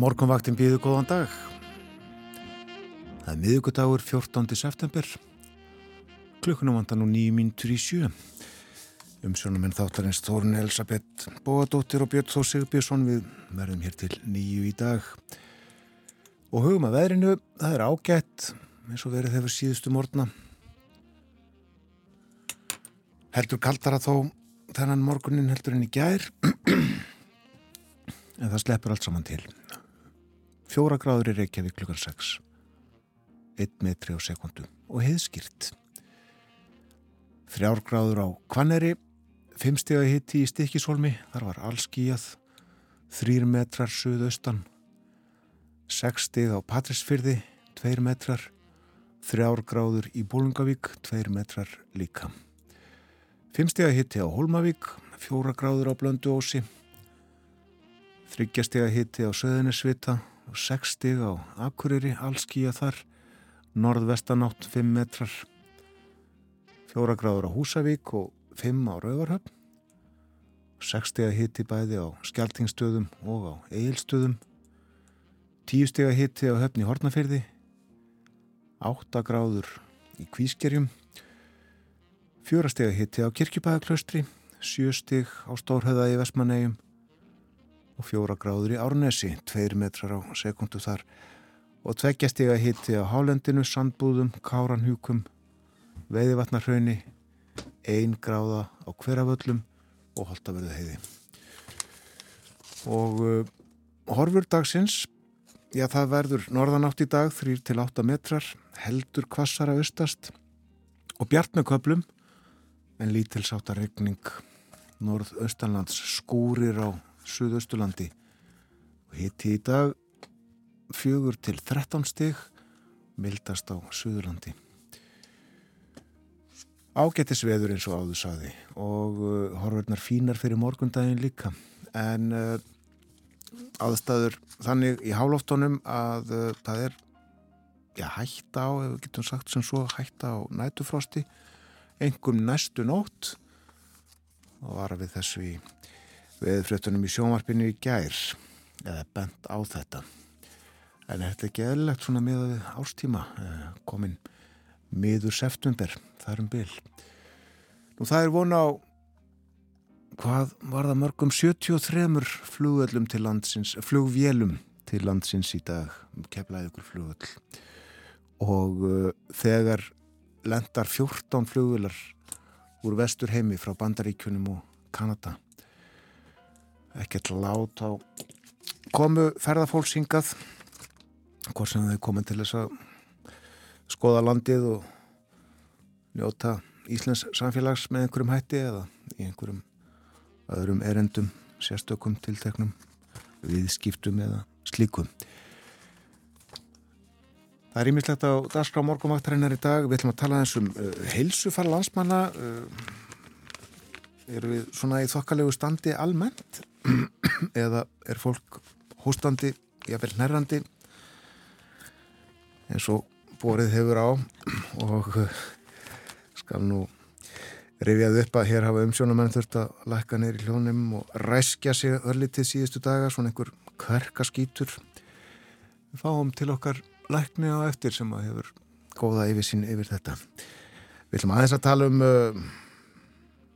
Og morgunvaktin býðu góðan dag. Það er miðugudagur 14. september. Klukkunum vantar nú nýjum mínutur í sjö. Umsjónum en þáttarins Þórun Elisabeth Bóadóttir og Björn Þó Sigurbjörnsson við verðum hér til nýju í dag. Og hugum að veðrinu, það er ágætt eins og verið hefur síðustu morgna. Heldur kaldara þó þennan morgunin heldur en í gær en það sleppur allt saman til. Fjóra gráður í Reykjavík klukkan 6, 1 metri á sekundu og heiðskýrt. Þrjár gráður á Kvanneri, 5 steg að hitti í Stikisholmi, þar var allskíjað, 3 metrar suðaustan, 6 steg á Patrísfyrði, 2 metrar, 3 gráður í Bólungavík, 2 metrar líka. 5 steg að hitti á Holmavík, 4 gráður á Blönduósi, þryggjastega hitti á Söðunisvita og 6 stig á Akureyri, allskíja þar, norðvestanátt 5 metrar, 4 gráður á Húsavík og 5 á Rauvarhöfn, 6 stega hitti bæði á Skeltingstöðum og á Egilstöðum, 10 stega hitti á Höfni Hortnafyrði, 8 gráður í Kvískerjum, 4 stega hitti á Kirkjubæðaklaustri, 7 stig á Stórhauða í Vestmannegjum, og fjóra gráður í Árnesi, tveir metrar á sekundu þar og tveggjastega hitti á Hálendinu, Sandbúðum, Káranhjúkum, Veiðivatnarhrauni, ein gráða á hverjaföllum og Holtaverðu heiði. Og uh, horfur dagsins, já það verður norðanátt í dag, 3-8 metrar, heldur kvassara austast og bjart með köplum, en lítilsáta regning norð-austanlands skúrir á Suðaustulandi og hitti í dag fjögur til 13 stig mildast á Suðurlandi. Ágættis veður eins og áður saði og uh, horfurnar fínar fyrir morgundagin líka. En uh, aðstæður þannig í hálóftónum að uh, það er já, hætta á, ef við getum sagt sem svo hætta á nætufrosti engum næstu nótt og var við þessu í veðfröttunum í sjónvarpinu í gær eða bent á þetta. En þetta er ekki eðlilegt svona með ástíma eh, komin miður september, það er um bil. Nú það er vona á hvað var það mörgum 73 flugöllum til landsins flugvélum til landsins í dag keflaði ykkur flugöll og uh, þegar lendar 14 flugvölar úr vestur heimi frá Bandaríkunum og Kanada ekkert lát á komu ferðarfólksingað hvort sem þau komið til þess að skoða landið og njóta Íslands samfélags með einhverjum hætti eða í einhverjum öðrum erendum, sérstökum, tilteknum viðskiptum eða slíkum. Það er ímislegt á dagskrá morgumvaktarinnar í dag. Við ætlum að tala eins um uh, heilsufar landsmanna uh, eru við svona í þokkalegu standi almennt eða er fólk hóstandi, jáfnveil nærrandi eins og borið hefur á. Og eh, skal nú rifjað upp að hér hafa umsjónamenn þurft að lækka neyri hljónum og ræskja sig örlítið síðustu daga, svona einhver kverkaskýtur fáum til okkar lækni á eftir sem að hefur góða yfir sín yfir þetta. Við ætlum aðeins að tala um uh,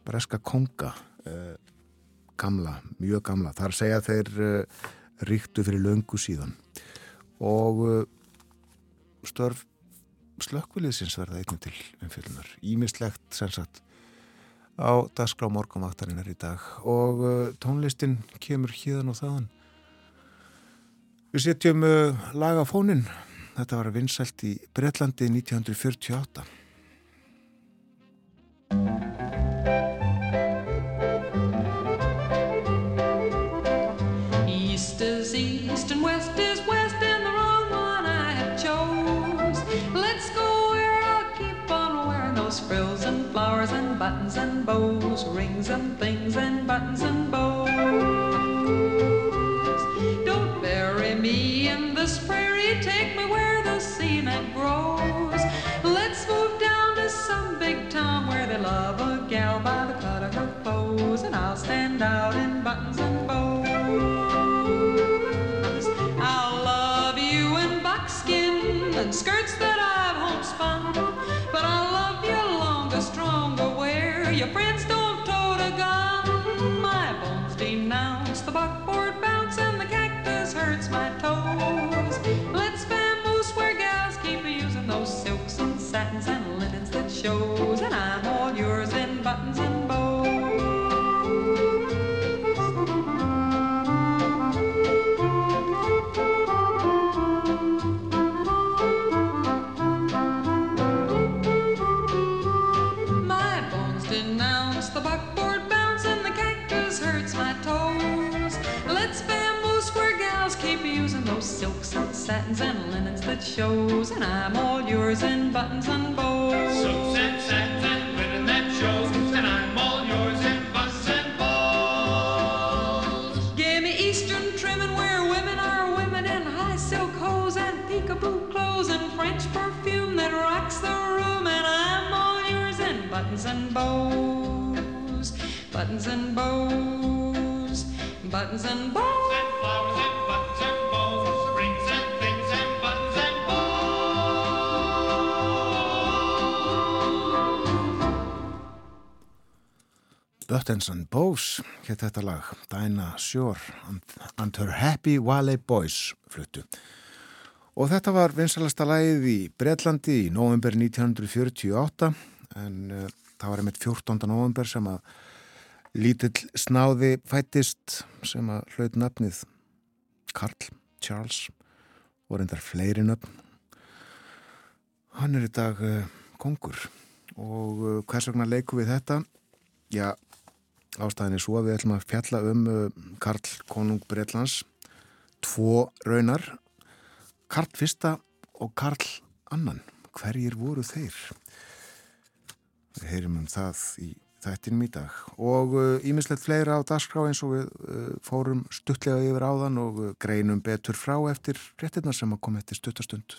breska konga. Uh, gamla, mjög gamla. Þar segja þeir uh, ríktu fyrir löngu síðan og uh, störf slökkviliðsins verða einnig til umfylgjunar. Ímislegt sem sagt á dagskrá morgunvaktarinnar í dag og uh, tónlistin kemur híðan og þaðan. Við setjum lagafónin. Þetta var vinsælt í Breitlandi 1948. Buttons and bows, rings and things and buttons and bows. Don't bury me in this prairie, take me where the cement grows. Let's move down to some big town where they love a gal by the cut of her clothes, and I'll stand out in buttons and bows. Shows, and I'm all yours in buttons and bows. Silks and satins and linen that shows, and I'm all yours in buttons and bows. Give me Eastern trimming where women are women in high silk hose and peekaboo clothes and French perfume that rocks the room, and I'm all yours in buttons and bows, buttons and bows, buttons and bows. Buttons and Bows hétt þetta lag, Dinah Shore and, and Her Happy Valley Boys fluttu. Og þetta var vinsalasta lagið í Breitlandi í november 1948 en uh, það var einmitt 14. november sem að lítill snáði fættist sem að hlaut nafnið Karl Charles og reyndar fleiri nöfn. Hann er í dag uh, kongur og uh, hvers vegna leikum við þetta? Já, ástæðin er svo að við ætlum að fjalla um uh, Karl konung Breitlands tvo raunar Karl fyrsta og Karl annan. Hverjir voru þeir? Við heyrim um það í þættinum í dag. Og ímislegt uh, fleira á dagskrá eins og við uh, fórum stuttlega yfir áðan og greinum betur frá eftir réttirna sem að koma eftir stuttastund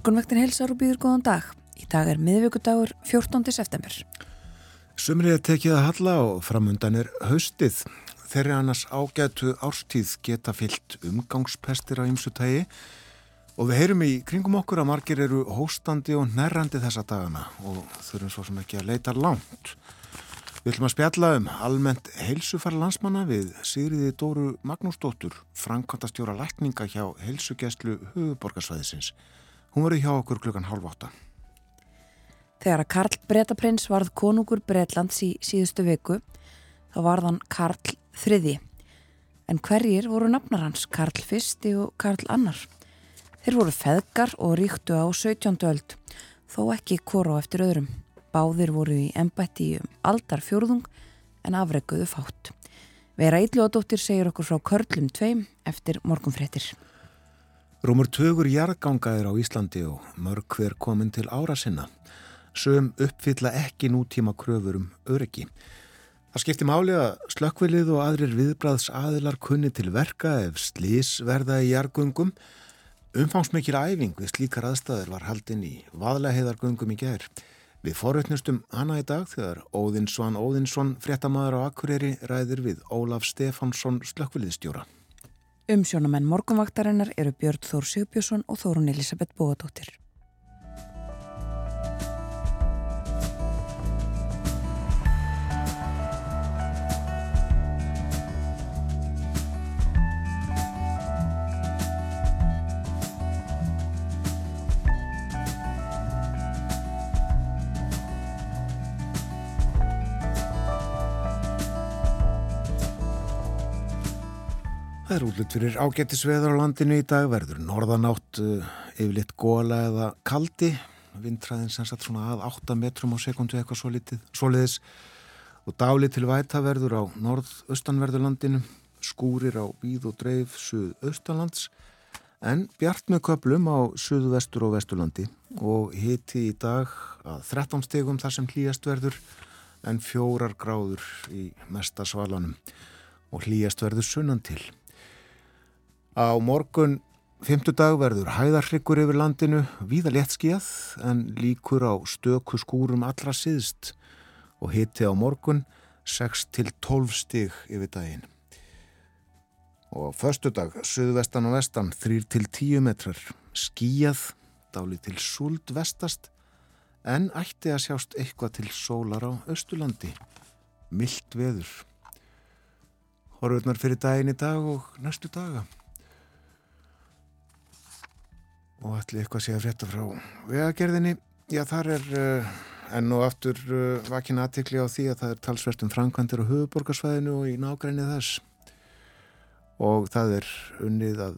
Morgunvaktin heilsar og býður góðan dag. Í dag er miðvíkudagur 14. september. Sumrið er tekið að halla og framundan er haustið. Þeirri annars ágætu árstíð geta fyllt umgangspestir á ymsutægi og við heyrum í kringum okkur að margir eru hóstandi og nærrandi þessa dagana og þurfum svo sem ekki að leita langt. Við ætlum að spjalla um almennt heilsufæra landsmanna við Sigriði Dóru Magnúsdóttur, framkvæmtastjóra lækninga hjá heilsugjæslu höfuborgarsvæðisins. Hún verið hjá okkur klukkan hálf átta. Þegar að Karl Bretaprins varð konungur Bretlands í síðustu viku, þá varð hann Karl þriði. En hverjir voru nafnar hans, Karl fyrsti og Karl annar? Þeir voru feðgar og ríktu á 17. öld, þó ekki koro eftir öðrum. Báðir voru í embætti um aldar fjórðung en afreguðu fátt. Vera Ídljóðadóttir segir okkur frá Körlum tveim eftir morgunfréttir. Rúmur tögur jarðgangaðir á Íslandi og mörg hver komin til ára sinna. Sögum uppfylla ekki nútíma kröfur um öryggi. Það skipti máli að slökkvilið og aðrir viðbræðs aðilar kunni til verka ef slís verða í jarðgöngum. Umfangsmikil æfing við slíkar aðstæður var haldinn í vaðlega í gær. Við forutnustum hana í dag þegar Óðinn Svan Óðinsson, fréttamaður á Akureyri, ræðir við Ólaf Stefánsson slökkviliðstjóra. Umsjónamenn morgunvaktarinnar eru Björn Þór Sigbjörnsson og Þórun Elisabeth Bóadóttir. Það er útlut fyrir ágættisveður á landinu í dag, verður norðanátt uh, yfirleitt góla eða kaldi, vindræðin sem satt svona að 8 metrum á sekundu eitthvað svo litið, soliðis og dáli til væta verður á norð-austanverðurlandinu, skúrir á víð og dreif suð-austanlands en bjart með köplum á suðu-vestur og vesturlandi. Og hiti í dag að 13 stegum þar sem hlýjast verður en fjórar gráður í mesta svalanum. Og hlýjast verður sunnan til. Á morgun fymtudag verður hæðarhryggur yfir landinu, víða léttskíðað en líkur á stöku skúrum allra síðst og hitti á morgun 6 til 12 stig yfir daginn. Og á föstudag, suðvestan og vestan, 3 til 10 metrar, skíjað, dáli til súld vestast, en ætti að sjást eitthvað til sólar á Östurlandi. Milt veður. Horfurnar fyrir daginn í dag og næstu daga. Og ætli eitthvað sé að frétta frá vegagerðinni. Já, þar er uh, enn og aftur uh, vakin aðtikli á því að það er talsvert um framkvæmdir á höfuborgarsvæðinu og í nágræni þess. Og það er unnið að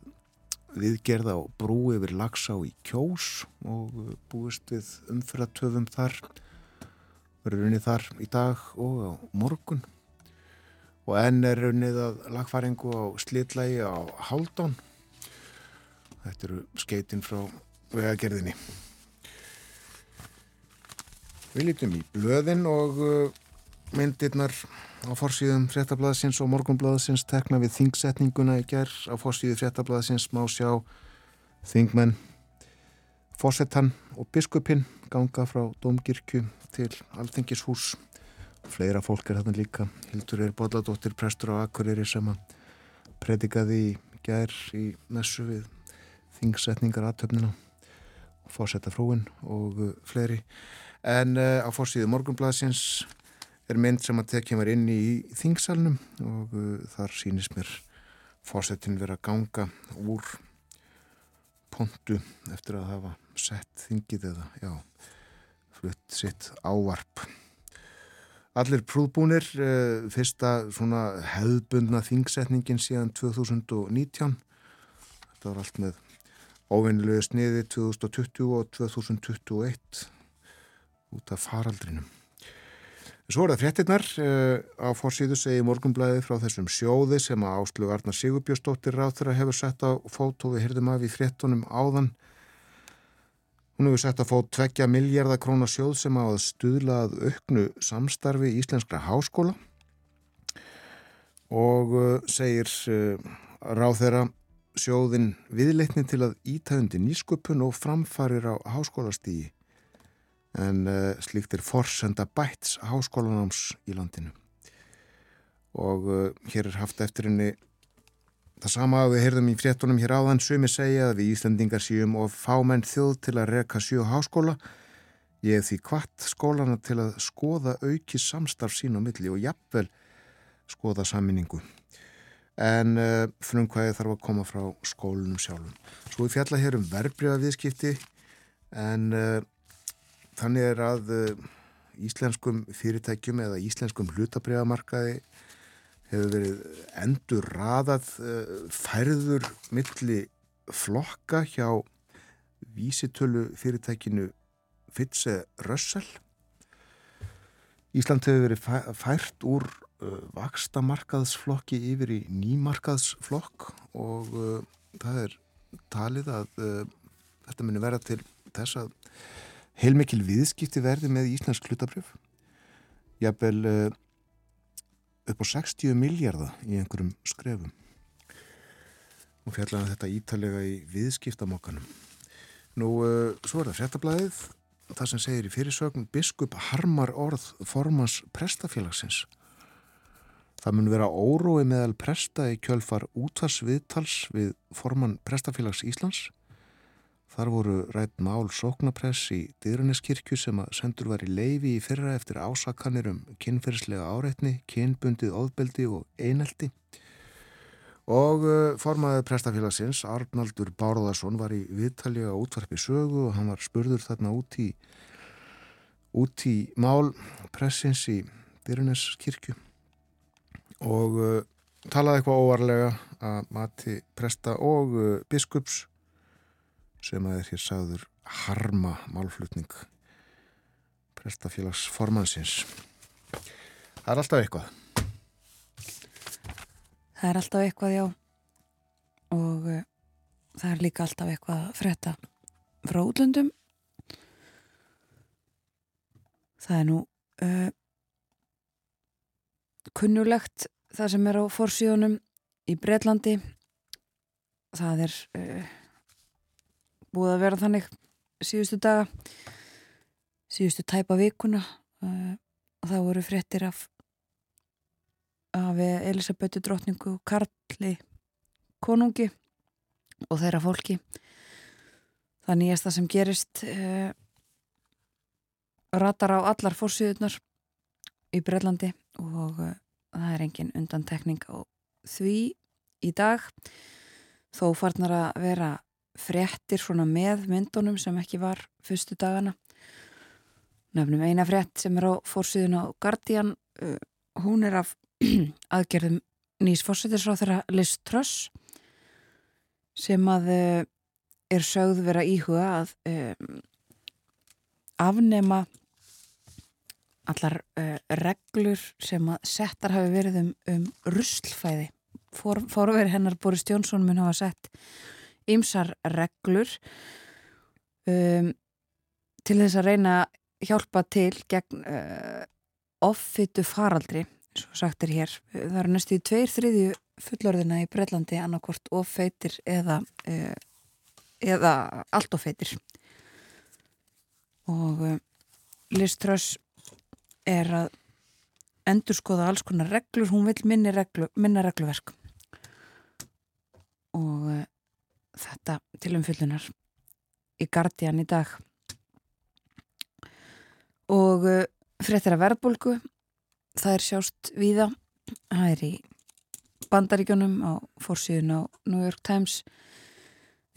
viðgerða á brú yfir Lagsá í Kjós og uh, búist við umfyrratöfum þar. Verður unnið þar í dag og á morgun. Og enn er unnið að lagfæringu á slitlægi á Haldón. Þetta eru skeitin frá vegagerðinni. Við lítum í blöðin og uh, myndirnar á forsýðum fréttablaðsins og morgunblaðsins tekna við þingsetninguna í gerð. Á forsýðu fréttablaðsins má sjá þingmenn fósettan og biskupinn ganga frá Dómgirkju til Alþingishús. Fleira fólk er þarna líka. Hildur er Bodladóttir prestur á Akureyri sem að predikaði í gerð í messu við þingsetningar aðtöfnina og fósetta frúin og uh, fleiri. En uh, á fórsíðu morgunblæðsins er mynd sem að tekja mér inn í þingsalnum og uh, þar sýnist mér fórsetin vera ganga úr pontu eftir að hafa sett þingið eða, já, flutt sitt ávarp. Allir prúðbúnir, uh, fyrsta svona hefðbundna þingsetningin síðan 2019. Þetta var allt með óvinnilegu sniði 2020 og 2021 út af faraldrinum. Svo er það fréttinnar á fórsíðu segi morgunblæði frá þessum sjóði sem að Áslu Arnar Sigurbjörnsdóttir ráð þeirra hefur sett á fót og við hyrðum af í fréttunum áðan. Hún hefur sett á fót 2 miljardar krónar sjóð sem að stuðlað auknu samstarfi í Íslenskra háskóla og segir ráð þeirra sjóðin viðleitni til að ítæðundi nýsköpun og framfarir á háskólastígi en uh, slíkt er forsenda bæts háskólanáms í landinu. Og uh, hér er haft eftir henni það sama að við heyrðum í fréttunum hér áðan. Sumi segja að við Íslandingar séum og fámenn þjóð til að reka sjö háskóla. Ég hef því kvart skólana til að skoða auki samstarf sín á milli og jafnvel skoða saminningu en uh, frumkvæði þarf að koma frá skólunum sjálfum. Svo við fjalla hér um verbreyða viðskipti en uh, þannig er að uh, íslenskum fyrirtækjum eða íslenskum hlutabreyðamarkaði hefur verið endur raðað færður milli flokka hjá vísitölu fyrirtækinu Fitse Rössel. Ísland hefur verið fært úr vaksta markaðsflokki yfir í nýmarkaðsflokk og uh, það er talið að uh, þetta muni vera til þess að heilmikil viðskipti verði með Íslands klutabrjöf jafnvel uh, upp á 60 miljardar í einhverjum skrefum. Og fjallega þetta ítalega í viðskiptamokkanum nú svo er það frettablaðið það sem segir í fyrirsögn biskup harmar orð formans prestafélagsins Það mun vera órói meðal presta í kjölfar útvarsviðtals við formann Prestafélags Íslands. Þar voru rætt mál sóknapress í Dýruneskirkju sem að sendur var í leifi í fyrra eftir ásakanir um kynferðslega áreitni, kynbundið óðbeldi og eineldi. Og formaðið Prestafélagsins, Arnaldur Bárðarsson, var í viðtali á útvarpi sögu og hann var spurður þarna út í, út í mál pressins í Dýruneskirkju og uh, talaði eitthvað óvarlega að mati presta og uh, biskups sem að er hér sagður harma málflutning prestafélags formansins það er alltaf eitthvað. Það er alltaf eitthvað, já. Og uh, það er líka alltaf eitthvað að fretta frá útlöndum. Það er nú uh, kunnulegt það sem er á forsíðunum í Breitlandi það er uh, búið að vera þannig síðustu daga síðustu tæpa vikuna. Uh, það voru fréttir af af Elisabetu drottningu Karli konungi og þeirra fólki. Það nýjasta sem gerist uh, ratar á allar fórsýðunar í Brellandi og það er engin undantekning á því í dag. Þó farnar að vera fréttir svona með myndunum sem ekki var fyrstu dagana. Nefnum eina frétt sem er á fórsýðun á Guardian uh, hún er af aðgerðum nýs fórsýðisráð þeirra Liz Truss sem að uh, er sögð vera íhuga að um, afnema allar uh, reglur sem að settar hafi verið um, um ruslfæði. For, forveri hennar Boris Jónsson mun hafa sett ymsar reglur um, til þess að reyna að hjálpa til gegn uh, offitu faraldri svo sagt er hér, það eru næstu í tveir þriðju fullorðina í Breitlandi annarkort offeitir eða uh, eða allt offeitir og Liz Truss er að endurskoða alls konar reglur, hún vil minni reglu, minna regluverk. Og uh, þetta til umfyllunar í Guardian í dag. Og uh, fréttir að verðbólgu það er sjást víða. Það er í bandaríkjónum á fórsíðun á New York Times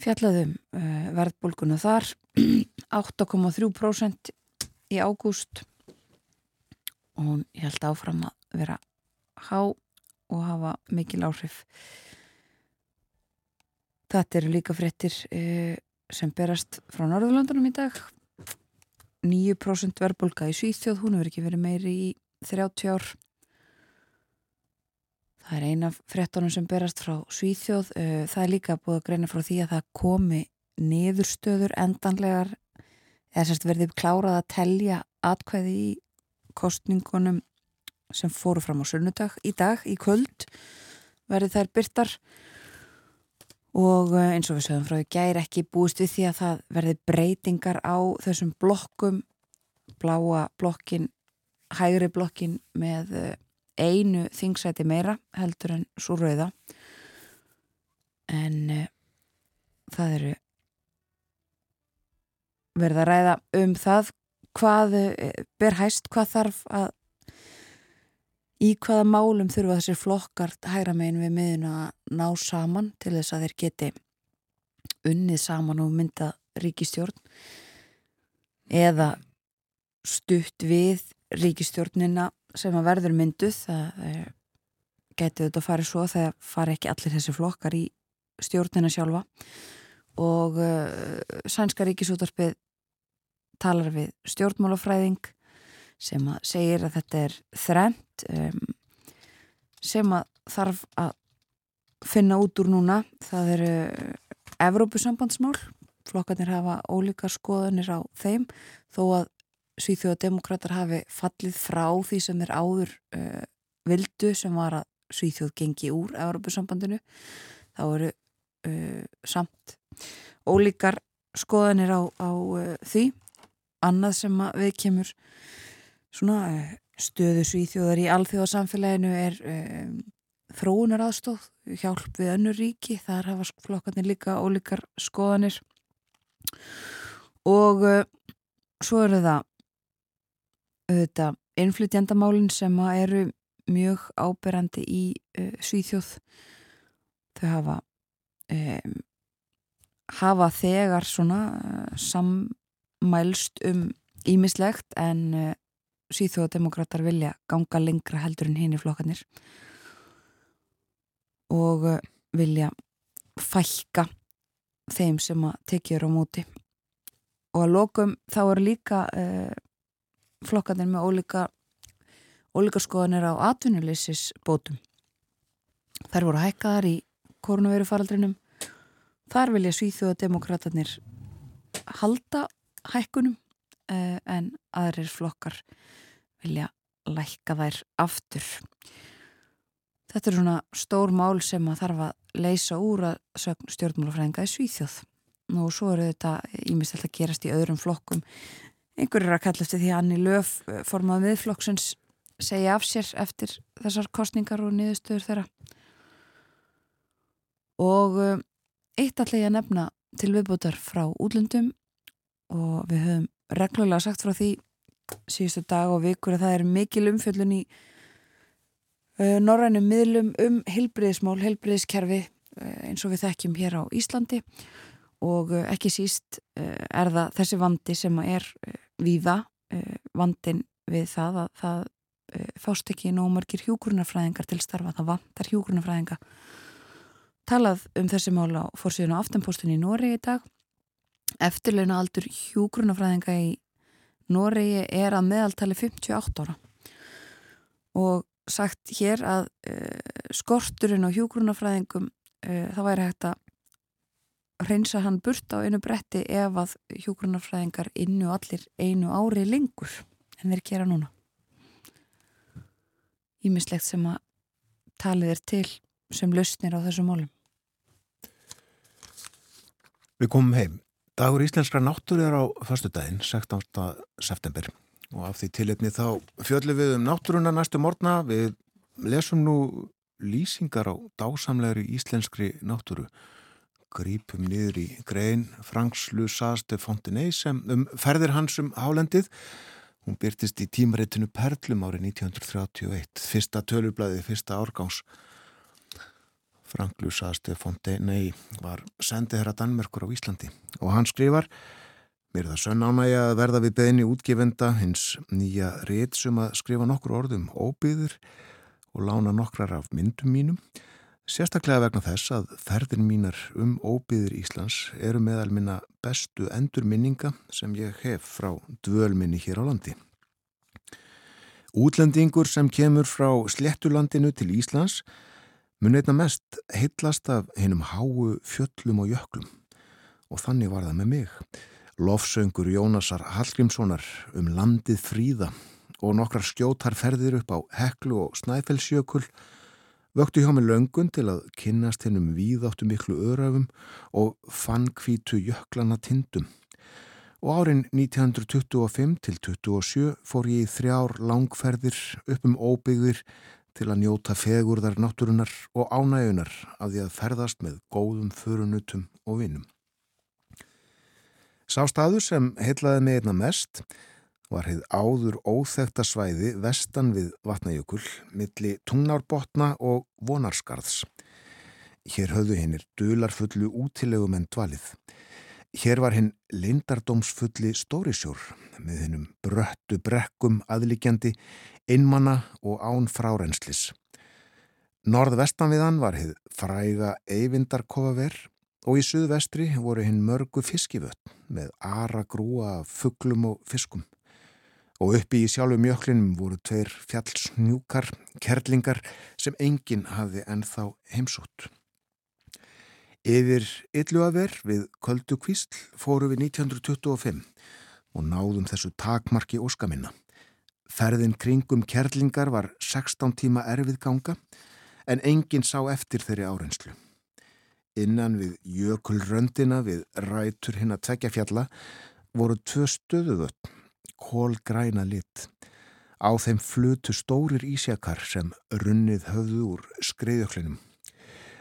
fjallaðum uh, verðbólguna þar. 8,3% í ágúst og hún held áfram að vera há og hafa mikil áhrif. Þetta eru líka fréttir uh, sem berast frá Norðurlandunum í dag. 9% verðbólka í Svíþjóð, hún hefur ekki verið meiri í 30 ár. Það er eina fréttunum sem berast frá Svíþjóð. Uh, það er líka búið að greina frá því að það komi niðurstöður endanlegar. Eða sérst verðið klárað að telja atkvæði í kostningunum sem fóru fram á sunnudag í dag, í kvöld verði þær byrtar og eh, eins og við sögum frá því gæri ekki búist við því að það verði breytingar á þessum blokkum. Bláa blokkin hægri blokkin með eh, einu þingsæti meira heldur en svo rauða. En uh, það eru verða að ræða um það hvað uh, ber hæst, hvað þarf að í hvaða málum þurfa þessir flokkar hægra megin við miðun að ná saman til þess að þeir geti unnið saman og mynda ríkistjórn eða stutt við ríkistjórnina sem að verður mynduð? Það eh, geti þetta að fara svo þegar fara ekki allir þessi flokkar í stjórnina sjálfa. Og uh, sænska ríkisútarpið talar við stjórnmálafræðing sem að segir að þetta er þrent um, sem að þarf að finna út úr núna. Það eru Evrópusambandsmál flokkarnir hafa ólíkar skoðanir á þeim þó að Svíþjóðademokrater hafi fallið frá því sem er áður uh, vildu sem var að Svíþjóð gengi úr Evrópusambandinu. Þá eru uh, samt ólíkar skoðanir á, á uh, því annað sem við kemur uh, stöðu Svíþjóðar í alþjóðasamfélaginu er um, þróunar aðstóð hjálp við önnur ríki þar hafa flokkarnir líka ólíkar skoðanir. Og uh, svo eru það innflytjandamálinn sem eru mjög áberandi í uh, Svíþjóð. Þau hafa um, hafa þegar svona uh, sammælst um ímislegt en uh, Svíþjóðademokrater vilja ganga lengra heldur en hinn í flokkanir og uh, vilja fælka þeim sem að tekja á móti. Og að lokum þá eru líka uh, flokkanir með ólíka ólíka skoðanir á atvinnuleysis bótum þær voru hækkaðar í koronaviru faraldrinum þar vilja svíþjóðademokraterni halda hækkunum uh, en aðrir flokkar vilja lækka þær aftur Þetta er svona stór mál sem að þarf að leysa úr að stjórnmálafræðinga í Svíþjóð. Nú svo eru þetta ímest alltaf gerast í öðrum flokkum. Einhver er að kalla eftir því að Anni Löf formað viðflokksins segja af sér eftir þessar kostningar og niðurstöður þeirra og uh, eitt að nefna til viðbútar frá útlöndum og við höfum reglulega sagt frá því síðustu dag og vikur að það er mikil umfjöllun í uh, norrænum miðlum um heilbriðismál, heilbriðiskerfi uh, eins og við þekkjum hér á Íslandi. Og uh, ekki síst er það þessi vandi sem er víða vandin við það að það fást ekki nóg margir hjúgrunarfræðingar til starfa, það vantar hjúgrunarfræðinga talað um þessi mál á fórsíðun á aftanpóstunni í Nóri í dag eftirleuna aldur hjúgrunarfræðinga í Noregi er að meðaltali 58 ára. Og sagt hér að uh, skorturinn á hjúgrunafræðingum uh, það væri hægt að reynsa hann burt á einu bretti ef að hjúgrunafræðingar innu allir einu ári lengur en þeir gera núna. Ímislegt sem að talið er til sem lausnir á þessu málum. Við komum heim. Dagur íslenskra náttúru er á förstu daginn, 16. september og af því tilipni þá fjöllum við um náttúruna næstu morgna. Við lesum nú lýsingar á dásamlegri íslenskri náttúru. Grípum niður í grein Franks Lusaste Fontenay sem um ferðir hans um hálendið. Hún byrtist í tímaritinu Perlum árið 1931, fyrsta tölublaði, fyrsta árgangs. Frank Lusaste Fontenay var sendið herra Danmerkur á Íslandi og hann skrifar Mér er það sönn ánægja að verða við beðinni útgefenda hins nýja rétt sem að skrifa nokkur orðum óbyður og lána nokkrar af myndum mínum. Sérstaklega vegna þess að ferðin mínar um óbyður Íslands eru meðal minna bestu endurminninga sem ég hef frá dvölminni hér á landi. Útlendingur sem kemur frá sléttulandinu til Íslands mun einna mest heitlast af hennum háu fjöllum og jöklum og þannig var það með mig. Lofsöngur Jónasar Hallgrímssonar um landið fríða og nokkrar skjótar ferðir upp á Heklu og Snæfellsjökul vöktu hjá mig löngun til að kynnast hennum víðáttu miklu örafum og fann hvítu jöklana tindum. Og árin 1925 til 27 fór ég í þrjár langferðir upp um óbyggðir til að njóta fegurðar náttúrunar og ánægunar af því að ferðast með góðum förunutum og vinnum. Sá staður sem heitlaði mig einna mest var heið áður óþekta svæði vestan við vatnajökul milli tungnárbotna og vonarskarðs. Hér höfðu hinnir dularfullu útilegum en dvalið. Hér var hinn lindardómsfulli stórisjór með hinnum bröttu brekkum aðlíkjandi, einmanna og án frárenslis. Norðvestan við hann var heið fræga eyvindarkofaver og í suðvestri voru hinn mörgu fiskivötn með ara grúa fugglum og fiskum. Og uppi í sjálfu mjöklinum voru tveir fjallsnjúkar, kerlingar sem enginn hafði ennþá heimsótt. Yfir Ylluaver við Köldu Kvísl fóru við 1925 og náðum þessu takmarki óskaminna. Ferðin kringum kerlingar var 16 tíma erfið ganga en enginn sá eftir þeirri árenslu. Innan við jökulröndina við rætur hinn að tvekja fjalla voru tvö stöðuvötn, kólgræna lit. Á þeim flutu stórir ísjakar sem runnið höfðu úr skreiðjöklinum.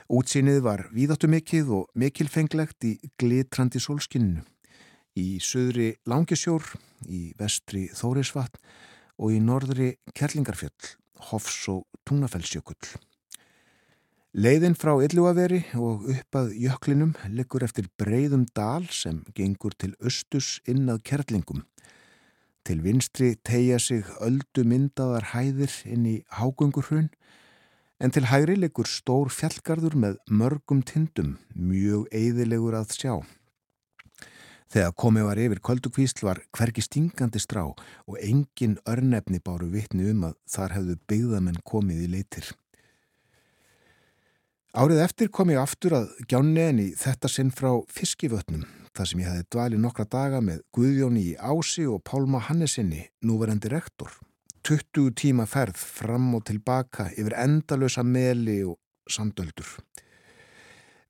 Útsýnið var víðáttu mikið og mikilfenglegt í glitrandi sólskinninu. Í söðri Langisjór, í vestri Þórisvatn og í norðri Kerlingarfjöll, Hofs og Tungnafellsjökull. Leiðin frá Illuaveri og upp að jöklinum liggur eftir breyðum dal sem gengur til östus inn að kerlingum. Til vinstri tegja sig öldu myndaðar hæðir inn í hágungurhrun en til hægri liggur stór fjallgarður með mörgum tindum, mjög eiðilegur að sjá. Þegar komið var yfir kvöldukvísl var hverki stingandi strá og engin örnefni báru vitni um að þar hefðu byggðamenn komið í leitir. Árið eftir kom ég aftur að gjánniðin í þetta sinn frá fiskivötnum, þar sem ég hefði dvalið nokkra daga með Guðjóni í Ási og Pálma Hannesinni, núverandi rektor. 20 tíma ferð fram og tilbaka yfir endalösa meli og sandöldur.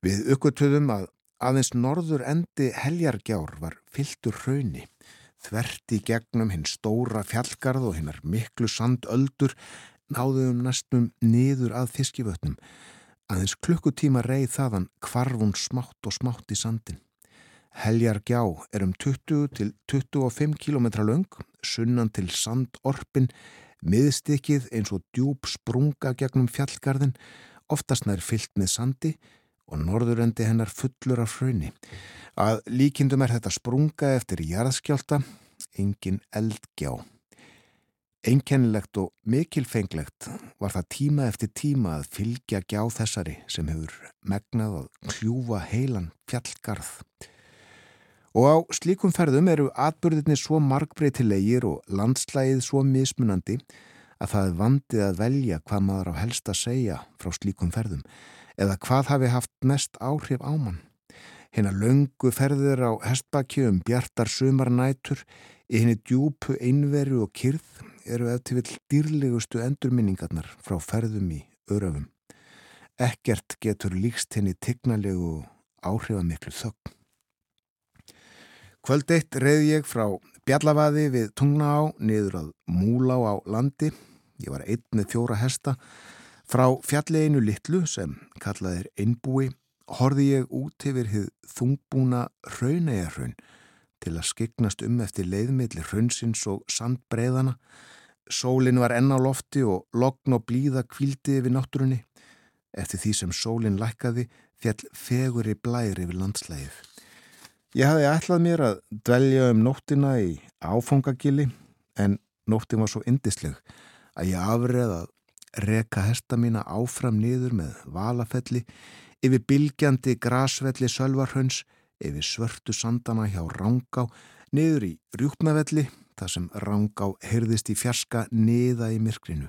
Við uppgötuðum að aðeins norður endi heljargjár var fylltur hrauni, þverti gegnum hinn stóra fjallgarð og hinnar miklu sandöldur náðuðum næstum niður að fiskivötnum. Aðeins klukkutíma reið þaðan kvarfun smátt og smátt í sandin. Heljar gjá er um 20 til 25 km löng, sunnan til sandorpin, miðstykkið eins og djúb sprunga gegnum fjallgarðin, oftast nær fyllt með sandi og norðurendi hennar fullur af hrauni. Að líkindum er þetta sprunga eftir jarðskjálta, engin eldgjá. Einkennilegt og mikilfenglegt var það tíma eftir tíma að fylgja gjá þessari sem hefur megnað að kljúfa heilan fjallgarð. Og á slíkum ferðum eru atbyrðinni svo markbreytilegir og landslægið svo mismunandi að það er vandið að velja hvað maður á helst að segja frá slíkum ferðum eða hvað hafi haft mest áhrif á mann. Hérna löngu ferðir á hestbakju um bjartar sumarnætur í henni djúpu einveru og kyrð eru eftir vill dýrlegustu endurminningarnar frá ferðum í öröfum. Ekkert getur líkst henni tignalegu áhrifamiklu þögn. Kvöld eitt reyði ég frá Bjallavaði við Tungna á niður að Múlá á landi. Ég var einn með fjóra hesta. Frá fjalleginu litlu sem kallaðir einbúi horfi ég út yfir hið þungbúna raunæjarraun til að skiknast um eftir leiðmiðli raunsins og sandbreiðana. Sólinn var enn á lofti og logn og blíða kvildi yfir náttúrunni. Eftir því sem sólinn lækkaði fjall fegur í blæri yfir landslægið. Ég hafði ætlað mér að dvelja um nóttina í áfangagili en nóttin var svo indisleg að ég afreð að reka hesta mína áfram niður með valafelli yfir bylgjandi grasvelli sölvarhönns yfir svörtu sandana hjá Rángá niður í rjúpnavelli þar sem Rángá heyrðist í fjarska niða í myrkrinu.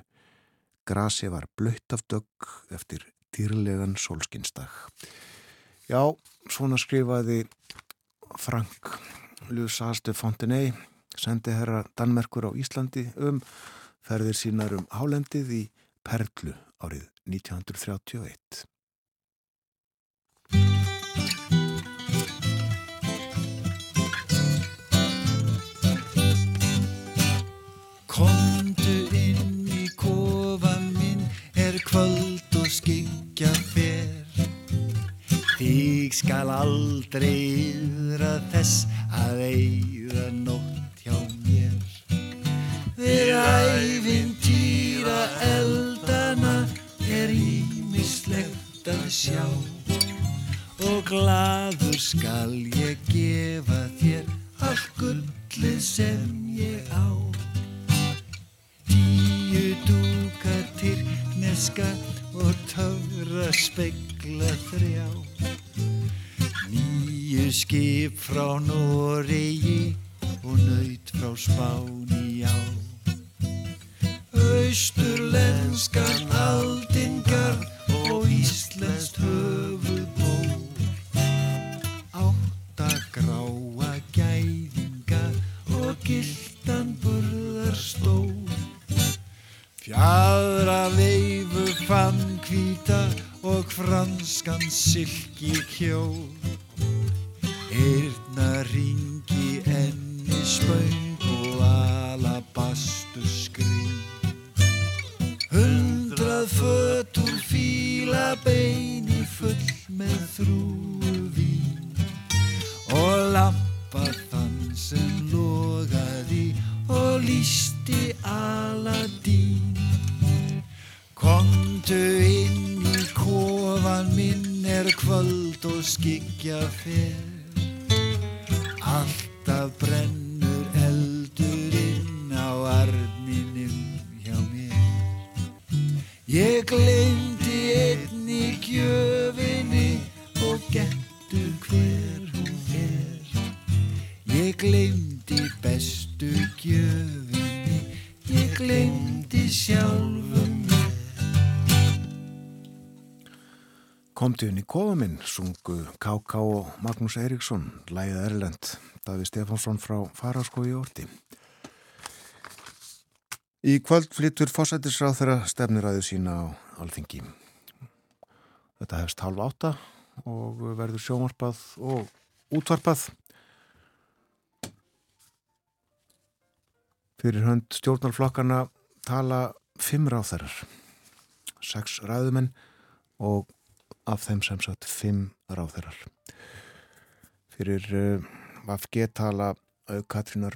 Grasi var blöytt af dögg eftir dýrlegan sólskinsdag. Já, svona skrifaði Frank Lusaste Fontenay sendi herra Danmerkur á Íslandi um ferðir sínar um hálendið í Perlu árið 1931. Komdu inn í kofan minn er kvöld og skyggja fer Þig skal aldrei yðra þess að eyða nótt hjá mér Við æfintýra eldana er ímislegt að sjá og gladur skal ég gefa þér allt gullið sem ég á. Tíu dúkar tyrkneska og töfra spekla þrjá. Nýju skip frá Noregi og nöyt frá Spáni á Austurlenskan aldingar og íslenskt höfuðból Átta gráa gæðinga og gildan burðar stór Fjadra veifu fann hvíta og franskan silki kjól Eirna ringi enni spöng og alabastu skrín Hundrað fött úr fíla beini full með þrúu vín og lampa þann sem logaði og lísti Aladín Komdu inn í kofan minn er kvöld og skyggja fer. Alltaf brennur Ég glemdi einni gjöfinni og gettu hver hún er Ég glemdi bestu gjöfinni, ég glemdi sjálfum mér Komdu inn í kofa minn, sungu K.K. og Magnús Eiríksson, lægið Erlend, Daví Stefánsson frá Faraskói Orti. Í kvöld flyttur fósættisráð þeirra stefniræðu sína á alþingi. Þetta hefst halv átta og verður sjómarpað og útvarpað. Fyrir hönd stjórnarflokkana tala fimm ráþærar, sex ræðumenn og af þeim sem sagt fimm ráþærar. Fyrir uh, VFG tala Katrínar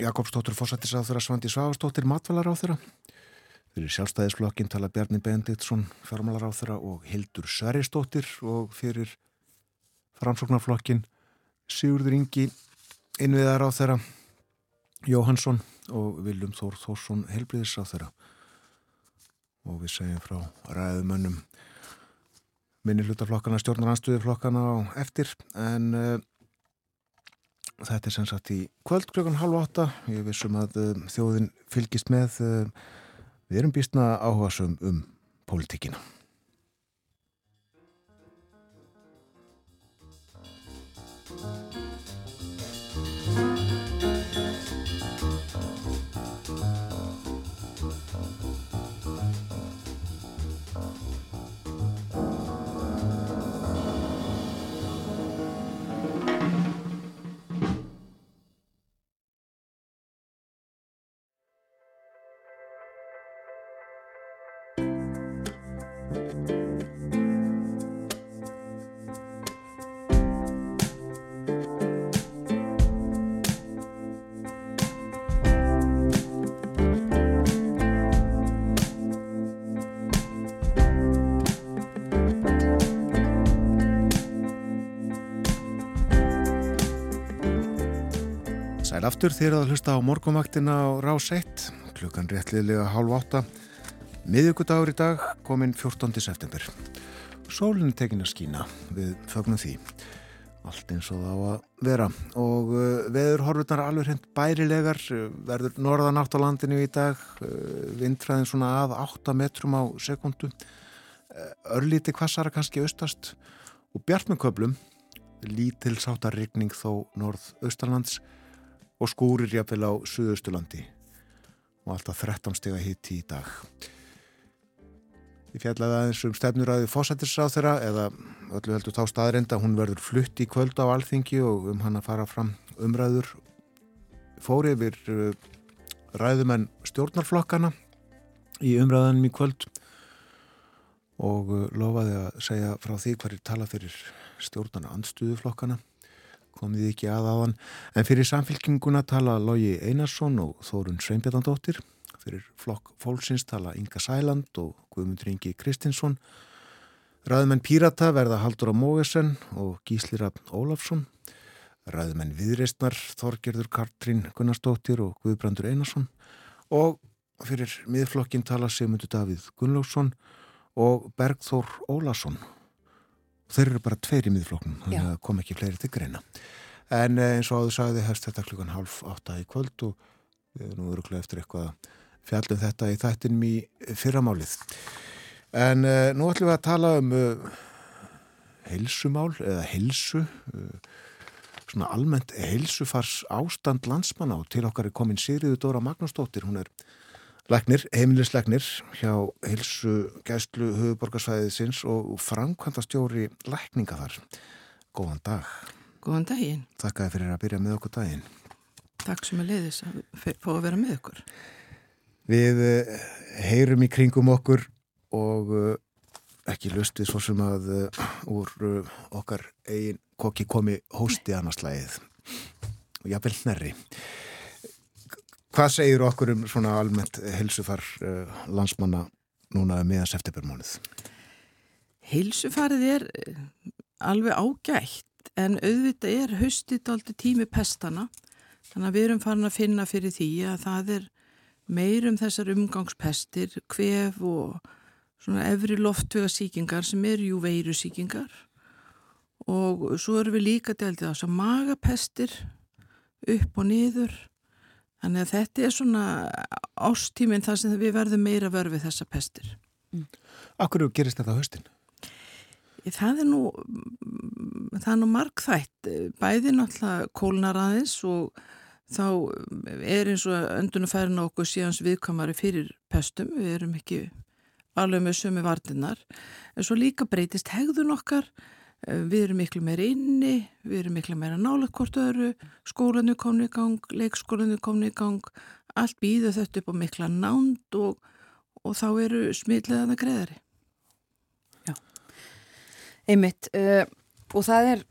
Jakobsdóttur fósættisáþurra Svandi Svavastóttir matvælaráþurra. Fyrir sjálfstæðisflokkin tala Bjarni Benditsson fjármálaráþurra og Hildur Sverrisdóttir og fyrir framsóknarflokkin Sigurður Ingi innviðaráþurra Jóhansson og Viljum Þór Þórsson helbriðisáþurra og við segjum frá ræðumönnum minni hlutaflokkana, stjórnaranstöðuflokkana á eftir en uh, þetta er sem sagt í kvöld klukkan halv átta. Ég vissum að uh, þjóðin fylgist með uh, við erum býstna áhugasum um pólitíkina aftur þér að hlusta á morgumaktina á Rás 1, klukkan réttliðlega hálf átta, miðugudagur í dag, kominn 14. september. Sólinn tekin að skína við fögnum því, allt eins og það á að vera. Og uh, veður horfurnar alveg hreint bærilegar, uh, verður norðan átt á landinu í dag, uh, vindfræðin svona að 8 metrum á sekundu, örlíti kvassara kannski austast. Og bjart með köplum, lítil sáttarrykning þó norð-austalands, og skúrir jafnvel á Suðaustulandi og alltaf 13 steg að hitti í dag. Ég fjallaði aðeins um stefnuræði fósættisráð þeirra eða öllu heldur þá staðrenda hún verður flutt í kvöld á alþingi og um hann að fara fram umræður. Fóri yfir uh, ræðumenn stjórnarflokkana í umræðanum í kvöld og uh, lofaði að segja frá því hverjir tala fyrir stjórnarna andstuðuflokkana komið ekki að á hann en fyrir samfélkinguna tala Lógi Einarsson og Þórun Sveinbjörndóttir fyrir flokk fólksins tala Inga Sæland og Guðmundur Ingi Kristinsson. Ræðumenn Pírata verða Haldur á Mógesen og Gísli Raffn Ólafsson. Ræðumenn Viðreistnar Þorgerður Kartrín Gunnarsdóttir og Guðbrandur Einarsson. Og fyrir miðflokkin tala Sigmundur Davíð Gunnlaugsson og Bergþór Ólason þeir eru bara tveir í miðflokknum þannig að kom ekki fleiri til greina. En eins og áður sagði hefst þetta klukkan half átta í kvöld og við erum nú öruglega eftir eitthvað að fjallum þetta í þættinum í fyrramálið en uh, nú ætlum við að tala um uh, heilsumál eða heilsu uh, svona almennt heilsufars ástand landsmanna og til okkar er komin Sigriður Dóra Magnúsdóttir. Hún er Læknir, heimilislegnir hjá hilsu gæslu höfuborgarsvæðisins og framkvæmda stjóri lækninga þar. Góðan dag. Góðan daginn. Takk að fyrir að byrja með okkur daginn. Takk sem er leiðis að fá að vera með okkur. Við uh, heyrum í kringum okkur og uh, ekki lustið svo sem að uh, úr okkar eigin kokki komi hósti annarslægið og jafnvel nærri. Hvað segir okkur um svona almennt helsufar uh, landsmanna núna meðan septembermónuð? Heilsufarið er eh, alveg ágætt en auðvitað er haustið aldrei tími pestana þannig að við erum farin að finna fyrir því að það er meirum þessar umgangspestir, kvef og svona efri loftvega síkingar sem eru jú veiru síkingar og svo erum við líka deldið á þess að magapestir upp og niður Þannig að þetta er svona ástíminn þar sem við verðum meira vörfið þessa pestir. Akkur gerist þetta á höstin? Það er nú, það er nú markþætt. Bæði náttúrulega kólnar aðeins og þá er eins og öndunafærin okkur síðans viðkamari fyrir pestum. Við erum ekki alveg með sömu vartinnar. En svo líka breytist hegðun okkar Eh, Við erum miklu meira inni, við erum miklu meira nálega hvort öðru, skólanu komni í gang, leikskólanu komni í gang, allt býður þetta upp á mikla nánd og, og þá eru smitlegaða greiðari. Einmitt, uh, og það er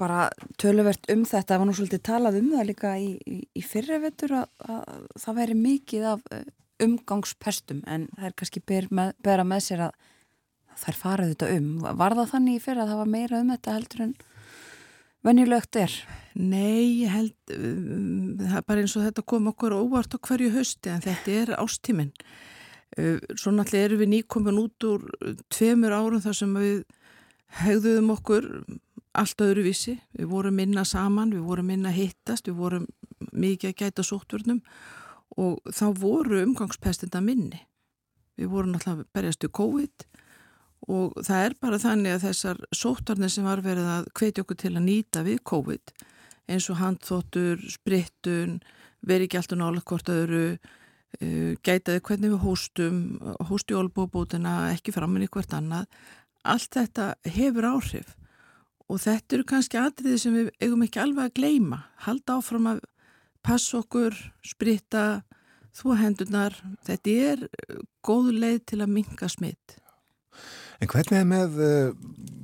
bara töluvert um þetta, það var nú svolítið talað um það líka í, í, í fyrra vettur að, að það væri mikið af uh, umgangspestum en það er kannski ber með, bera með sér að þær farið þetta um. Var það þannig í fyrra að það var meira um þetta heldur en venjulegt er? Nei, held, um, það er bara eins og þetta kom okkur óvart á hverju hausti en þetta er ástíminn. Uh, Svo náttúrulega erum við nýkomin út úr tveimur árum þar sem við hegðuðum okkur allt öðruvísi. Við vorum minna saman, við vorum minna hittast, við vorum mikið að gæta sóttvörnum og þá voru umgangspestinda minni. Við vorum að berjast í COVID og það er bara þannig að þessar sóttarnir sem var verið að hvetja okkur til að nýta við COVID eins og handþóttur, sprittun, veri ekki alltaf nálega hvort öðru, uh, gætaði hvernig við hóstum, hósti olbúbútina, ekki framinni hvert annað. Allt þetta hefur áhrif og þetta eru kannski atriði sem við eigum ekki alveg að gleima. Halda áfram að passa okkur, spritta, þú hendurnar. Þetta er góð leið til að minka smitt. En hvernig er með uh,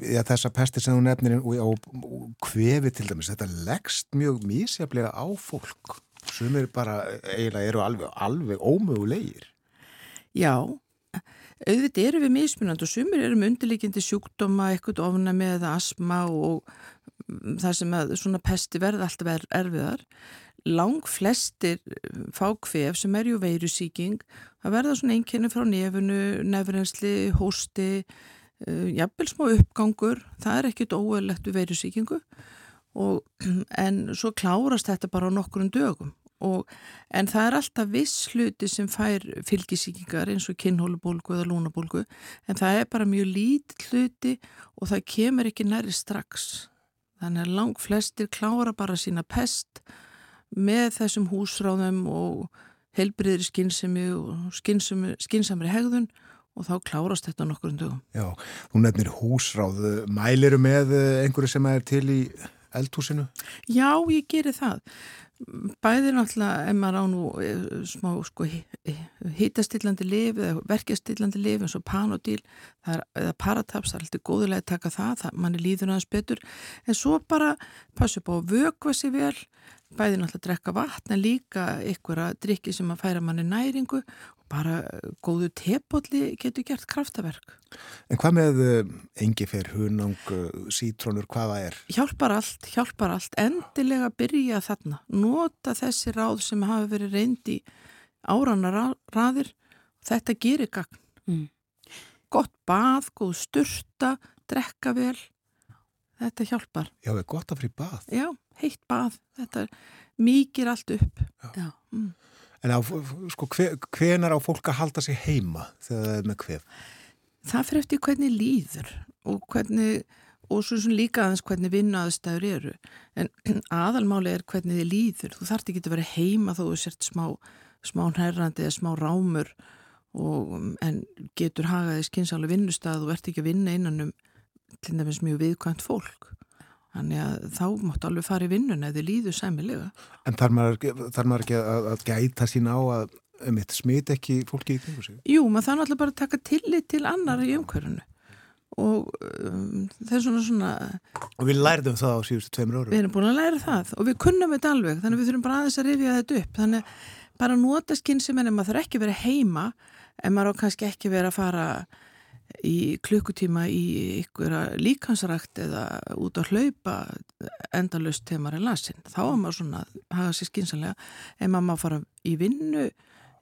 já, þessa pesti sem þú nefnir og, kvefi til dæmis, þetta leggst mjög mísjaflega á fólk sem er bara, eiginlega eru alveg, alveg ómögulegir. Já, auðvitað eru við mismunandi og sumir eru með undirlíkindi sjúkdóma, eitthvað ofnami eða asma og mm, það sem að svona pesti verða alltaf er, erfiðar. Lang flestir fá kvef sem er ju veirusíking, það verða svona einkenni frá nefunu, nefrensli, hósti, uh, jafnvel smá uppgangur, það er ekkit óeðlegt við veirusíkingu og, en svo klárast þetta bara á nokkurinn dögum. Og, en það er alltaf viss hluti sem fær fylgisíkingar eins og kinnhólubólgu eða lúnabólgu en það er bara mjög lít hluti og það kemur ekki næri strax. Þannig að lang flestir klára bara sína pest með þessum húsráðum og heilbriðri skynsemi og skynsemi, skynsamri hegðun og þá klárast þetta nokkur um dögum. Já, þú nefnir húsráð, mæliru með einhverju sem er til í eldhúsinu? Já, ég geri það. Bæði náttúrulega ef maður á nú eh, smá sko, hýtastillandi lif eða verkjastillandi lif eins og panodíl er, eða parataps, það er alltaf góðulega að taka það, það manni líður aðeins betur en svo bara passu upp á að vökva sér vel, bæði náttúrulega að drekka vatn en líka ykkur að drikki sem að færa manni næringu og bara góðu tepolli getur gert kraftaverk. En hvað með uh, engifer, hunang, uh, sítrónur, hvaða er? Hjálpar allt, hjálpar allt, endilega byrja þarna, nota þessi ráð sem hafa verið reyndi árana raðir, þetta gerir gagn. Mm. Gott bað, góð sturta, drekka vel, þetta hjálpar. Já, það er gott að frí bað. Já, heitt bað, þetta mýkir allt upp. Já. En á, sko, hve, hvenar á fólk að halda sig heima þegar það er með hvef? Það fyrir eftir hvernig líður og hvernig, og svo sem líka aðeins hvernig vinnaðstæður eru. En aðalmáli er hvernig þið líður. Þú þarft ekki að vera heima þó þú sért smá, smá nærrandi eða smá rámur og, en getur hagaði skynsálega vinnustæð og ert ekki að vinna innan um til dæmis mjög viðkvæmt fólk. Þannig að þá máttu alveg fara í vinnun eða þið líður sæmilega. En þarf maður, þarf maður ekki að, að gæta sín á að um eitt smit ekki fólki í kringu sig? Jú, maður þannig alltaf bara að taka tillit til annar í umhverfunu og um, það er svona svona Og við lærðum það á síðustu tveimur árum. við erum búin að læra það og við kunnum þetta alveg þannig að við þurfum bara aðeins að rifja þetta upp þannig bara nota skynsum en maður þarf ekki vera heima en maður á kannski ekki vera að fara í klukkutíma í ykkur líkansrækt eða út að hlaupa endalust þegar maður er lasin þá er maður svona að hafa sér skynsanlega en maður má fara í vinnu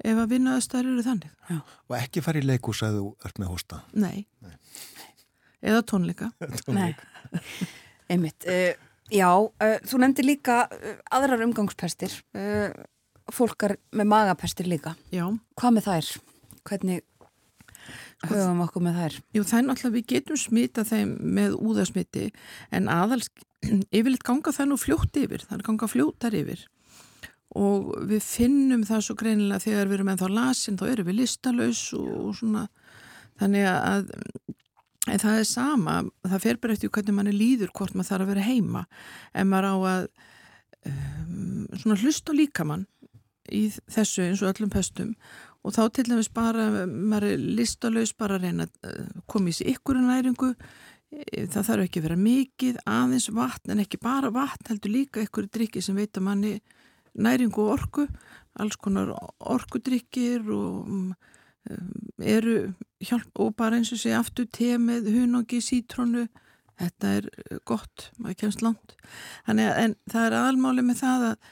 ef að vinnaðastæður eru þannig Já. Og ekki fara í leikús að þú ert með hósta. Nei. eða tónleika Nei, einmitt. Uh, já, uh, þú nefndi líka uh, aðrar umgangspestir, uh, fólkar með magapestir líka. Já. Hvað með þær? Hvernig höfum okkur með þær? Jú, það er náttúrulega, við getum smita þeim með úðasmiti en aðals, yfirleitt ganga það nú fljótt yfir, það er ganga fljótar yfir. Og við finnum það svo greinilega þegar við erum ennþá lasin, þá erum við listalaus og, og svona, þannig að En það er sama, það fer bara eftir hvernig mann er líður hvort maður þarf að vera heima. En maður á að um, svona hlusta á líkamann í þessu eins og öllum pestum og þá til dæmis bara, maður er listalaus bara að reyna að uh, koma í sig ykkur næringu, Eh, það þarf ekki að vera mikið, aðeins vatn en ekki bara vatn, heldur líka ykkur drikki sem veit að manni næringu og orku, alls konar orkudrykkir og um, eru hjálp og bara eins og sé aftur te með hunangi, sítrónu. Þetta er gott, maður kemst langt. Þannig að en það er aðalmáli með það að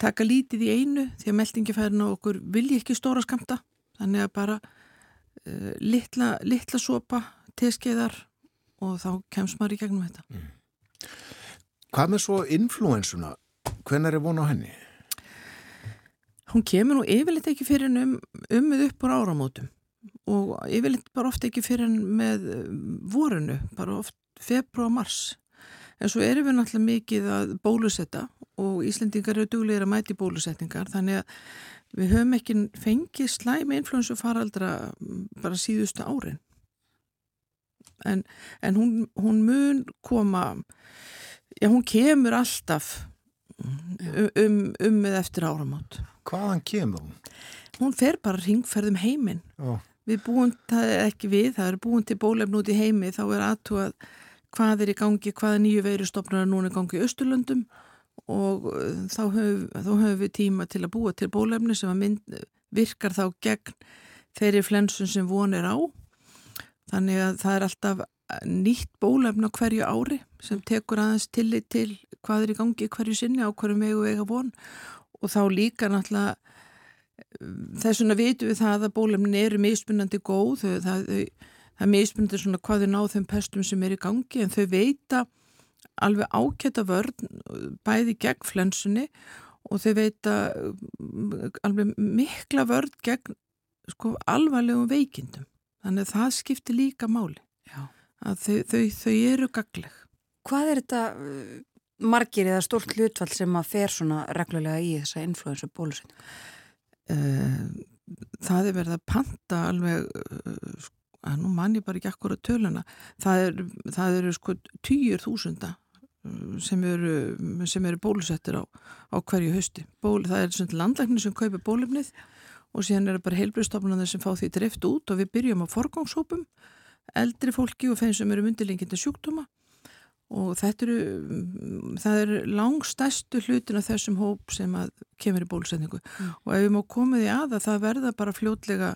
taka lítið í einu því að meldingifærin á okkur vilji ekki stóra skamta þannig að bara uh, litla, litla sopa teskeiðar og þá kemst maður í gegnum þetta mm. Hvað með svo influensuna? Hvenær er von á henni? Hún kemur nú yfirleitt ekki fyrir um, umið upp úr áramótum og yfirleitt bara ofta ekki fyrir með vorinu, bara oft februar, mars. En svo erum við náttúrulega mikið að bólusetta og Íslendingar eru duglegir að mæti bólusetningar þannig að við höfum ekki fengið slæmi influensu faraldra bara síðustu árin. En, en hún, hún mun koma, já hún kemur alltaf um, um, um með eftir áramót. Hvaðan kemur hún? Hún fer bara ringferðum heiminn. Við búum, það er ekki við, það er búin til bólefn út í heimi, þá er aðtúað hvað er í gangi, hvaða nýju veirustofnar er núna í gangi í Östurlöndum og uh, þá höfum, höfum við tíma til að búa til bólefni sem mynd, virkar þá gegn þeirri flensun sem von er á. Þannig að það er alltaf nýtt bólefn á hverju ári sem tekur aðeins tillit til hvað er í gangi hverju sinni á hverju megu vega von og þá líka náttúrulega þess vegna vitum við það að bólefnin eru mismunandi góð þau, það, þau, það er mismunandi svona hvað þau ná þeim pestum sem er í gangi en þau veita alveg ákjæta vörn bæði gegn flensunni og þau veita alveg mikla vörn gegn sko alvarlegum veikindum þannig að það skiptir líka máli Já. að þau, þau, þau eru gagleg Hvað er þetta uh, margir eða stórt hlutfall sem að fer svona reglulega í þessa influensu bólusetning? Eh, það er verið að panta alveg eh, að nú mann ég bara ekki akkur að töluna. Það eru er, er, sko týjur þúsunda eh, sem eru, sem eru bólusettir á, á hverju hausti. Ból, það er svona landlæknir sem kaupir bólefnið og síðan eru bara heilbristofnarnir sem fá því drift út og við byrjum á forgangshópum eldri fólki og þeim sem eru myndilenginda sjúkdóma. Og þetta eru, það er langstæstu hlutin af þessum hóp sem kemur í bólusetningu. Mm. og ef við má koma því að að það verða bara fljótlega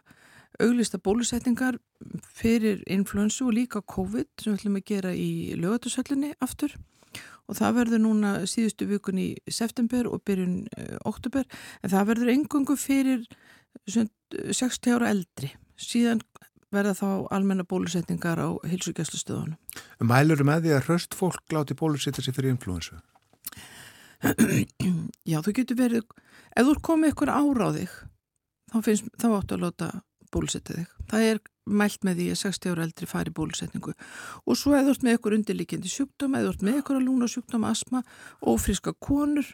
auglista bólusetningar fyrir influensu og líka COVID sem við ætlum að gera í lögatursöllinni aftur og það verður núna síðustu vikun í september og byrjun uh, oktober en það verður engungu fyrir 60 ára eldri síðan verða þá almenna bólusetningar á hilsugjastlustöðunum. Mælur með því að hraust fólk láti bólusetja sér fyrir influensu? Já, þú getur verið, ef þú er komið ykkur ára á þig, þá, finnst, þá áttu að láta bólusetja þig. Það er mælt með því að 60 ára eldri fari bólusetningu og svo eða þú ert með ykkur undirlíkjandi sjúkdóma, eða þú ert með ykkur að lúna sjúkdóma, asma, ófríska konur,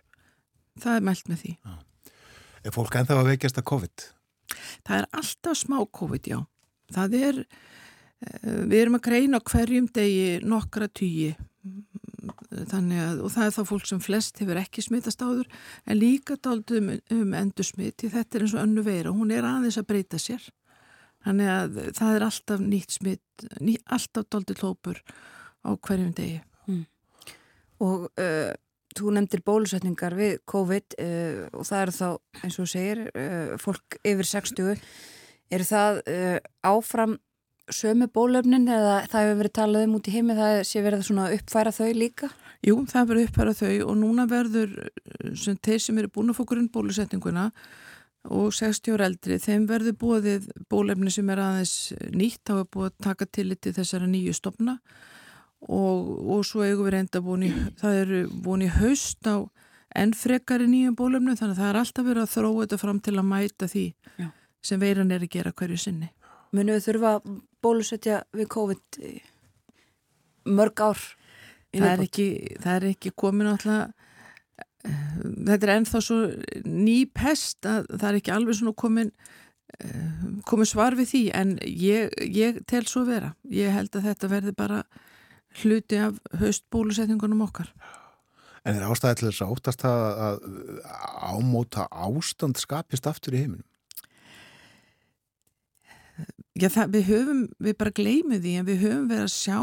það er mælt með því. Já. Er fólk ennþá að veikjast að COVID? Það er alltaf smá COVID, já það er, eh, við erum að greina hverjum degi nokkra tíi að, og það er þá fólk sem flest hefur ekki smittast áður en líka daldum um endur smitt þetta er eins og önnu veira, hún er aðeins að breyta sér þannig að það er alltaf nýtt smitt ný, alltaf daldur hlópur á hverjum degi mm. Og uh, þú nefndir bólusetningar við COVID uh, og það eru þá, eins og segir uh, fólk yfir 60 eru það áfram sömu bólöfnin eða það hefur verið talað um út í heimi það sé verið að uppfæra þau líka? Jú, það verið uppfæra þau og núna verður sem þeir sem eru búin að fókurinn bólusetninguna og 60 ára eldri, þeim verður búið bólefni sem er aðeins nýtt þá er búið að taka tillit þessara nýju stopna og, og svo eigum við reynda búin í það eru búin í haust á enn frekari nýjum bólefni þannig að það er alltaf verið að þróa þetta fram til að mæta því Já. sem veiran er að gera hverju sinni Munu við þurfa bólusetja við COVID mörg ár? Það er, ekki, það er ekki komin alltaf þetta er ennþá svo ný pest að það er ekki alveg svona komin eh, komið svar við því en ég, ég tel svo vera. Ég held að þetta verði bara hluti af haustbólusetningunum okkar. En er ástæði til þess að óttast að ámóta ástand skapist aftur í heiminum? Já, það, við höfum, við bara gleymum því en við höfum verið að sjá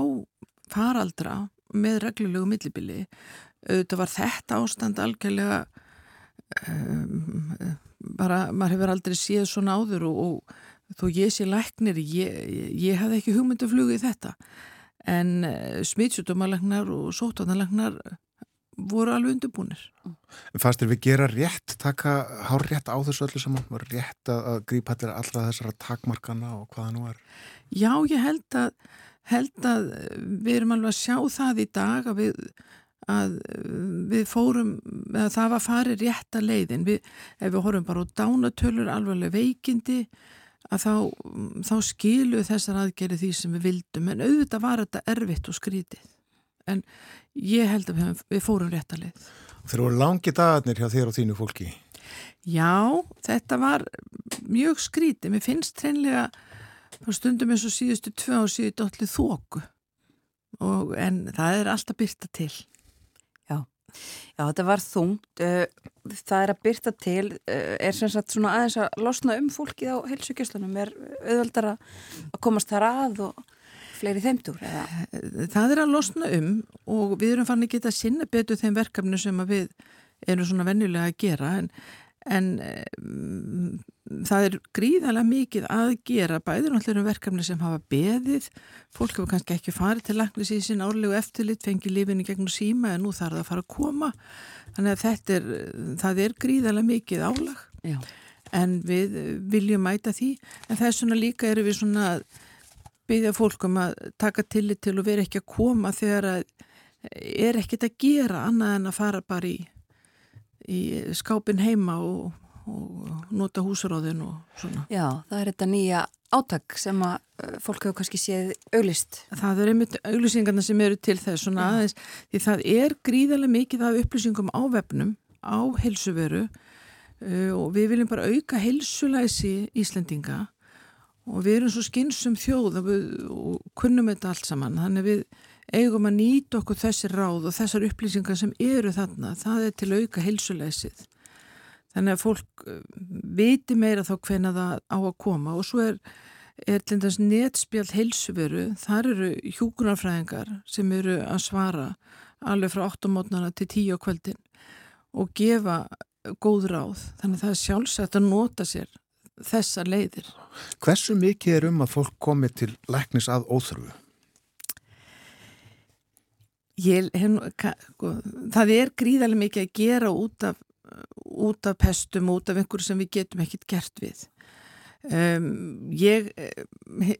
faraldra með reglulegu millibili. Auðvitað var þetta ástand algjörlega um, bara, maður hefur aldrei séð svona áður og, og þó ég sé læknir, ég, ég hafði ekki hugmynduflugu í þetta. En uh, smittsjútumalagnar og sótvarnalagnar voru alveg undirbúnir. En fannst þér við gera rétt, taka hár rétt á þessu öllu saman? Var rétt að, að grípa allir allra þessara takmarkana og hvaða nú er? Já, ég held að, held að við erum alveg að sjá það í dag að við, að við fórum, að það var farið rétta leiðin. Við, ef við horfum bara á dánatölur, alveg veikindi, að þá, þá skilu þessar aðgerið því sem við vildum. En auðvitað var þetta erfitt og skrítið. En ég held að við, við fórum rétta leið. Þeir voru langi dagarnir hjá þér og þínu fólki. Já, þetta var mjög skrítið. Mér finnst hreinlega stundum eins og síðustu tvö og síðustu allir þóku. Og, en það er alltaf byrta til. Já, þetta var þungt. Eh, Það er að byrta til, eh, er sem sagt svona aðeins að losna um fólkið á heilsugjörslunum, er auðvöldar að komast þar að og fleiri þeimtur eða? Það er að losna um og við erum fann að geta sinna betur þeim verkefni sem að við erum svona venjulega að gera en, en um, það er gríðarlega mikið að gera bæður náttúrulega um verkefni sem hafa beðið. Fólk hefur kannski ekki farið til lagnis í sín árlegu eftirlit, fengið lífinni gegnum síma en nú þarf það að fara að koma. Þannig að þetta er, það er gríðarlega mikið álag. Já. en við viljum mæta því. En það er svona líka eru við svona að byggja fólkum að taka tillit til og vera ekki að koma þegar að er ekkit að gera annað en að fara bara í, í skápin heima og, og nota húsráðin og svona. Já, það er þetta nýja átak sem að uh, fólk hefur kannski séð auglist. Það er einmitt auglýsingarna sem eru til þess svona aðeins því það er gríðarlega mikið af upplýsingum á vefnum, á helsuveru uh, og við viljum bara auka helsulæsi Íslendinga og við erum svo skynsum þjóð og, við, og kunnum þetta allt saman þannig við eigum að nýta okkur þessi ráð og þessar upplýsingar sem eru þarna, það er til auka heilsuleysið þannig að fólk uh, viti meira þá hvena það á að koma og svo er, er þess netspjald heilsuveru, þar eru hjúkunarfræðingar sem eru að svara alveg frá 8 mótnana til 10 á kvöldin og gefa góð ráð, þannig að það er sjálfsagt að nota sér þessar leiðir. Hversu mikið er um að fólk komi til læknis að óþörfu? Ég, hef, sko, það er gríðarlega mikið að gera út af, út af pestum, út af einhverju sem við getum ekkert gert við. Um, ég eh,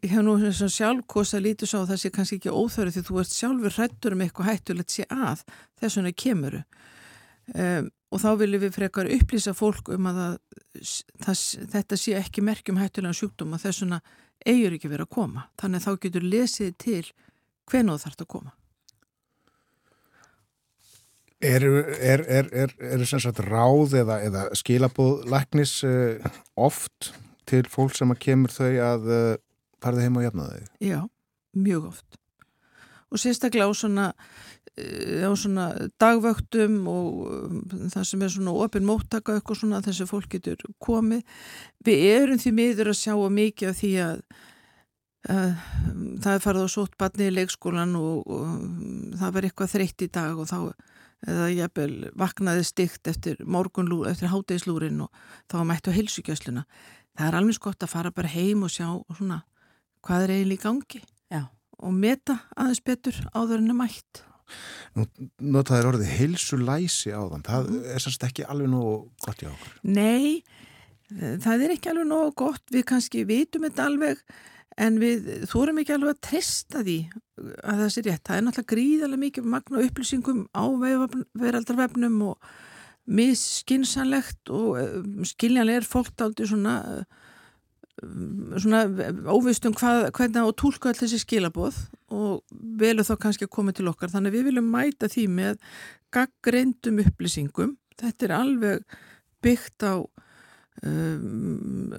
hef nú sjálf kosa lítið að það sé kannski ekki óþörðu því þú ert sjálfur hrættur um eitthvað hættulegt sé að þess vegna kemuru um, og þá viljum við frekar upplýsa fólk um að það, það, þetta sé ekki merkjum hættulega sjúkdóm og þess vegna eigur ekki verið að koma. Þannig að þá getur lesið til hvenu þú þarfst að koma Er, er, er, er, sem sagt ráð eða, eða skilabóð læknis uh, oft til fólk sem að kemur þau að uh, farði heim og jafna þau? Já, mjög oft. Og sérstaklega á svona, eh, á svona dagvöktum og það sem er svona opin móttaka og eitthvað svona þessi fólk getur komið. Við erum því miður að sjá að mikið af því að, að það er farið á sótt batni í leikskólan og, og það var eitthvað þreytt í dag og þá eða jafnvel vaknaði stygt eftir morgunlú, eftir hátegislúrin og þá mættu heilsugjæsluna. Það er alveg gott að fara bara heim og sjá svona hvað er eiginlega í gangi Já. og meta aðeins betur áður en er mætt. Nú notaður orðið heilsu læsi á þann. Það er sannst ekki alveg nú gott í okkur. Nei, það er ekki alveg nógu gott, við kannski vitum þetta alveg en við þórum ekki alveg að treysta því að það sé rétt. Það er náttúrulega gríðarlega mikið magna upplýsingum á veraldarvefnum og misskinsanlegt og um, skiljanlega er fólk aldrei svona um, svona óvist um hvað, hvernig að tólka all þessi skilaboð og velu þá kannski að koma til okkar þannig við viljum mæta því með gaggreindum upplýsingum þetta er alveg byggt á um,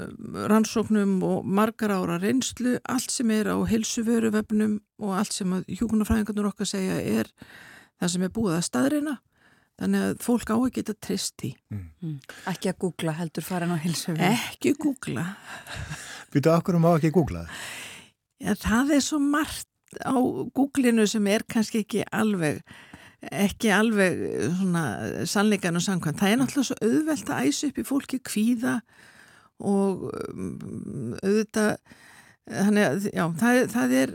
rannsóknum og margar ára reynslu, allt sem er á heilsuvöruvefnum og allt sem að hjúkunarfræðingarnir okkar segja er það sem er búið að staðreina þannig að fólk á að geta trist í Ekki að googla heldur farin á hilsu. ekki googla. Býtu okkur um á ekki googla? Já, það er svo margt á googlinu sem er kannski ekki alveg ekki alveg eh, svona sannleikan og samkvæmt. Það er náttúrulega svo auðvelt að æsa upp í fólki kvíða og um, auðvitað þannig að já, það, það er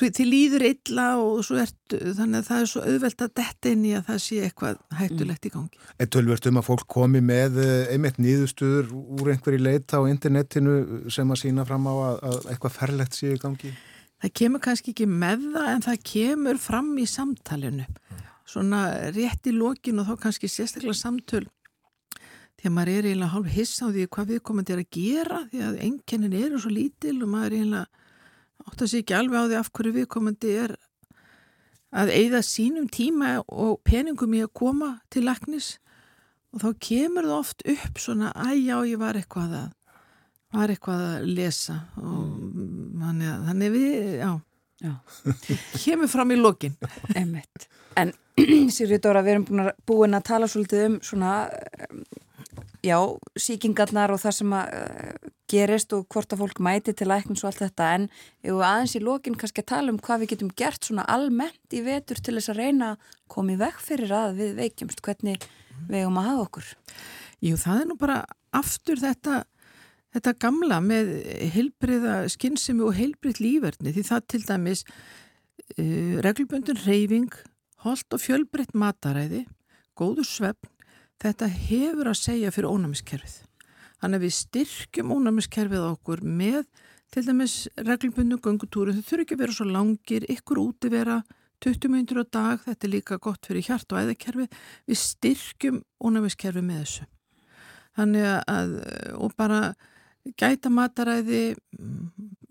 því líður illa og svo ert þannig að það er svo auðvelt að detta inn í að það sé eitthvað hættulegt í gangi. Er tölvert um að fólk komi með eh, einmitt nýðustuður úr einhverju leita á internetinu sem að sína fram á að, að eitthvað ferlegt sé í gangi? Það kemur kannski ekki með það en það kemur fram í samtalinu. Svona rétt í lokin og þá kannski sérstaklega samtöl að maður er eiginlega hálf hissa á því hvað viðkomandi er að gera því að enkennin eru svo lítil og maður er eiginlega átt að sé ekki alveg á því af hverju viðkomandi er að eigða sínum tíma og peningum í að koma til laknis og þá kemur það oft upp svona að já ég var eitthvað að var eitthvað að lesa og þannig þannig við, já, Já, kemur fram í lokin. einmitt. En Sigri Dóra, við erum búin að, búin að tala svolítið um svona, um, já, síkingarnar og það sem að uh, gerist og hvort að fólk mæti til læknins og allt þetta, en ef við aðeins í lokin kannski að tala um hvað við getum gert svona almennt í vetur til þess að reyna að koma í veg fyrir að við veikjumst, hvernig við eigum að hafa okkur. Jú, það er nú bara aftur þetta, þetta gamla með heilbriða skinnsemi og heilbrið lífverðni því það til dæmis uh, reglubundun reyfing, holt og fjölbreytt mataræði, góður svefn, þetta hefur að segja fyrir ónæmiskerfið. Þannig að við styrkjum ónæmiskerfið okkur með til dæmis reglubundun göngutúru, þau þurfi ekki að vera svo langir, ykkur úti vera 20 minnur á dag, þetta er líka gott fyrir hjart og æðakerfi, við styrkjum ónæmiskerfið með þessu. Þannig að, og bara gæta mataræði,